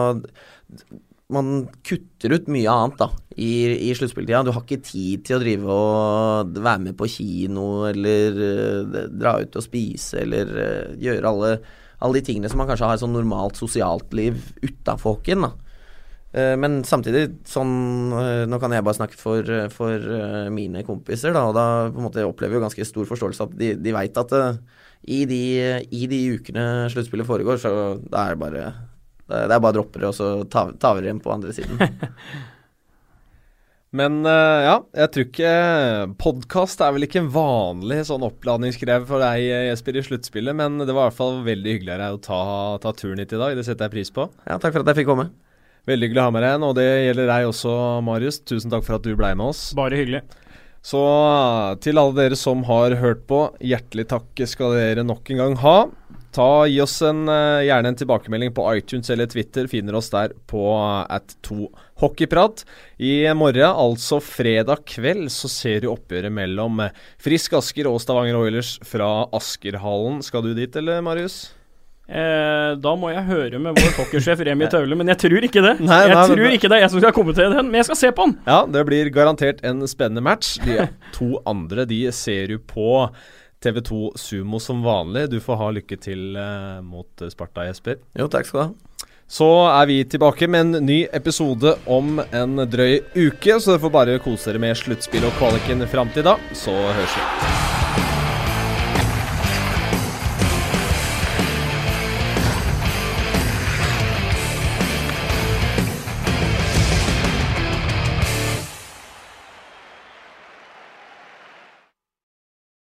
man kutter ut mye annet da i, i sluttspilltida. Du har ikke tid til å drive og være med på kino eller uh, dra ut og spise eller uh, gjøre alle, alle, de tingene som man kanskje har et sånn normalt sosialt liv utafor hockeyen. Uh, men samtidig, sånn Nå kan jeg bare snakke for, for mine kompiser, da, og da på en måte opplever jeg jo ganske stor forståelse at de, de veit at i de, i de ukene sluttspillet foregår, så da er det bare det er bare dropper, det, og så tar, tar vi dem på andre siden. Men uh, ja, jeg tror ikke Podkast er vel ikke en vanlig sånn oppladningsgreie for deg, Jesper, i sluttspillet, men det var i hvert fall veldig hyggelig av deg å ta, ta turen hit i dag. Det setter jeg pris på. Ja, takk for at jeg fikk komme. Veldig hyggelig å ha med deg igjen, og det gjelder deg også, Marius. Tusen takk for at du ble med oss. Bare hyggelig. Så til alle dere som har hørt på, hjertelig takk skal dere nok en gang ha. Ta, Gi oss en, uh, gjerne en tilbakemelding på iTunes eller Twitter. Finner oss der på uh, at 2 hockeyprat. I morgen, altså fredag kveld, så ser du oppgjøret mellom uh, Frisk Asker og Stavanger Oilers fra Askerhallen. Skal du dit, eller, Marius? Eh, da må jeg høre med vår hockeysjef Remi Taule, men jeg tror ikke det. Nei, jeg nei, tror men- ikke det er jeg som skal kommentere den, men jeg skal se på den. Ja, det blir garantert en spennende match. De to andre de ser du på TV2 Sumo som vanlig. Du får ha lykke til eh, mot Sparta, Jesper. Jo, takk skal du ha. Så er vi tilbake med en ny episode om en drøy uke, så dere får bare kose dere med sluttspill og kvaliken fram til da. Så høres vi.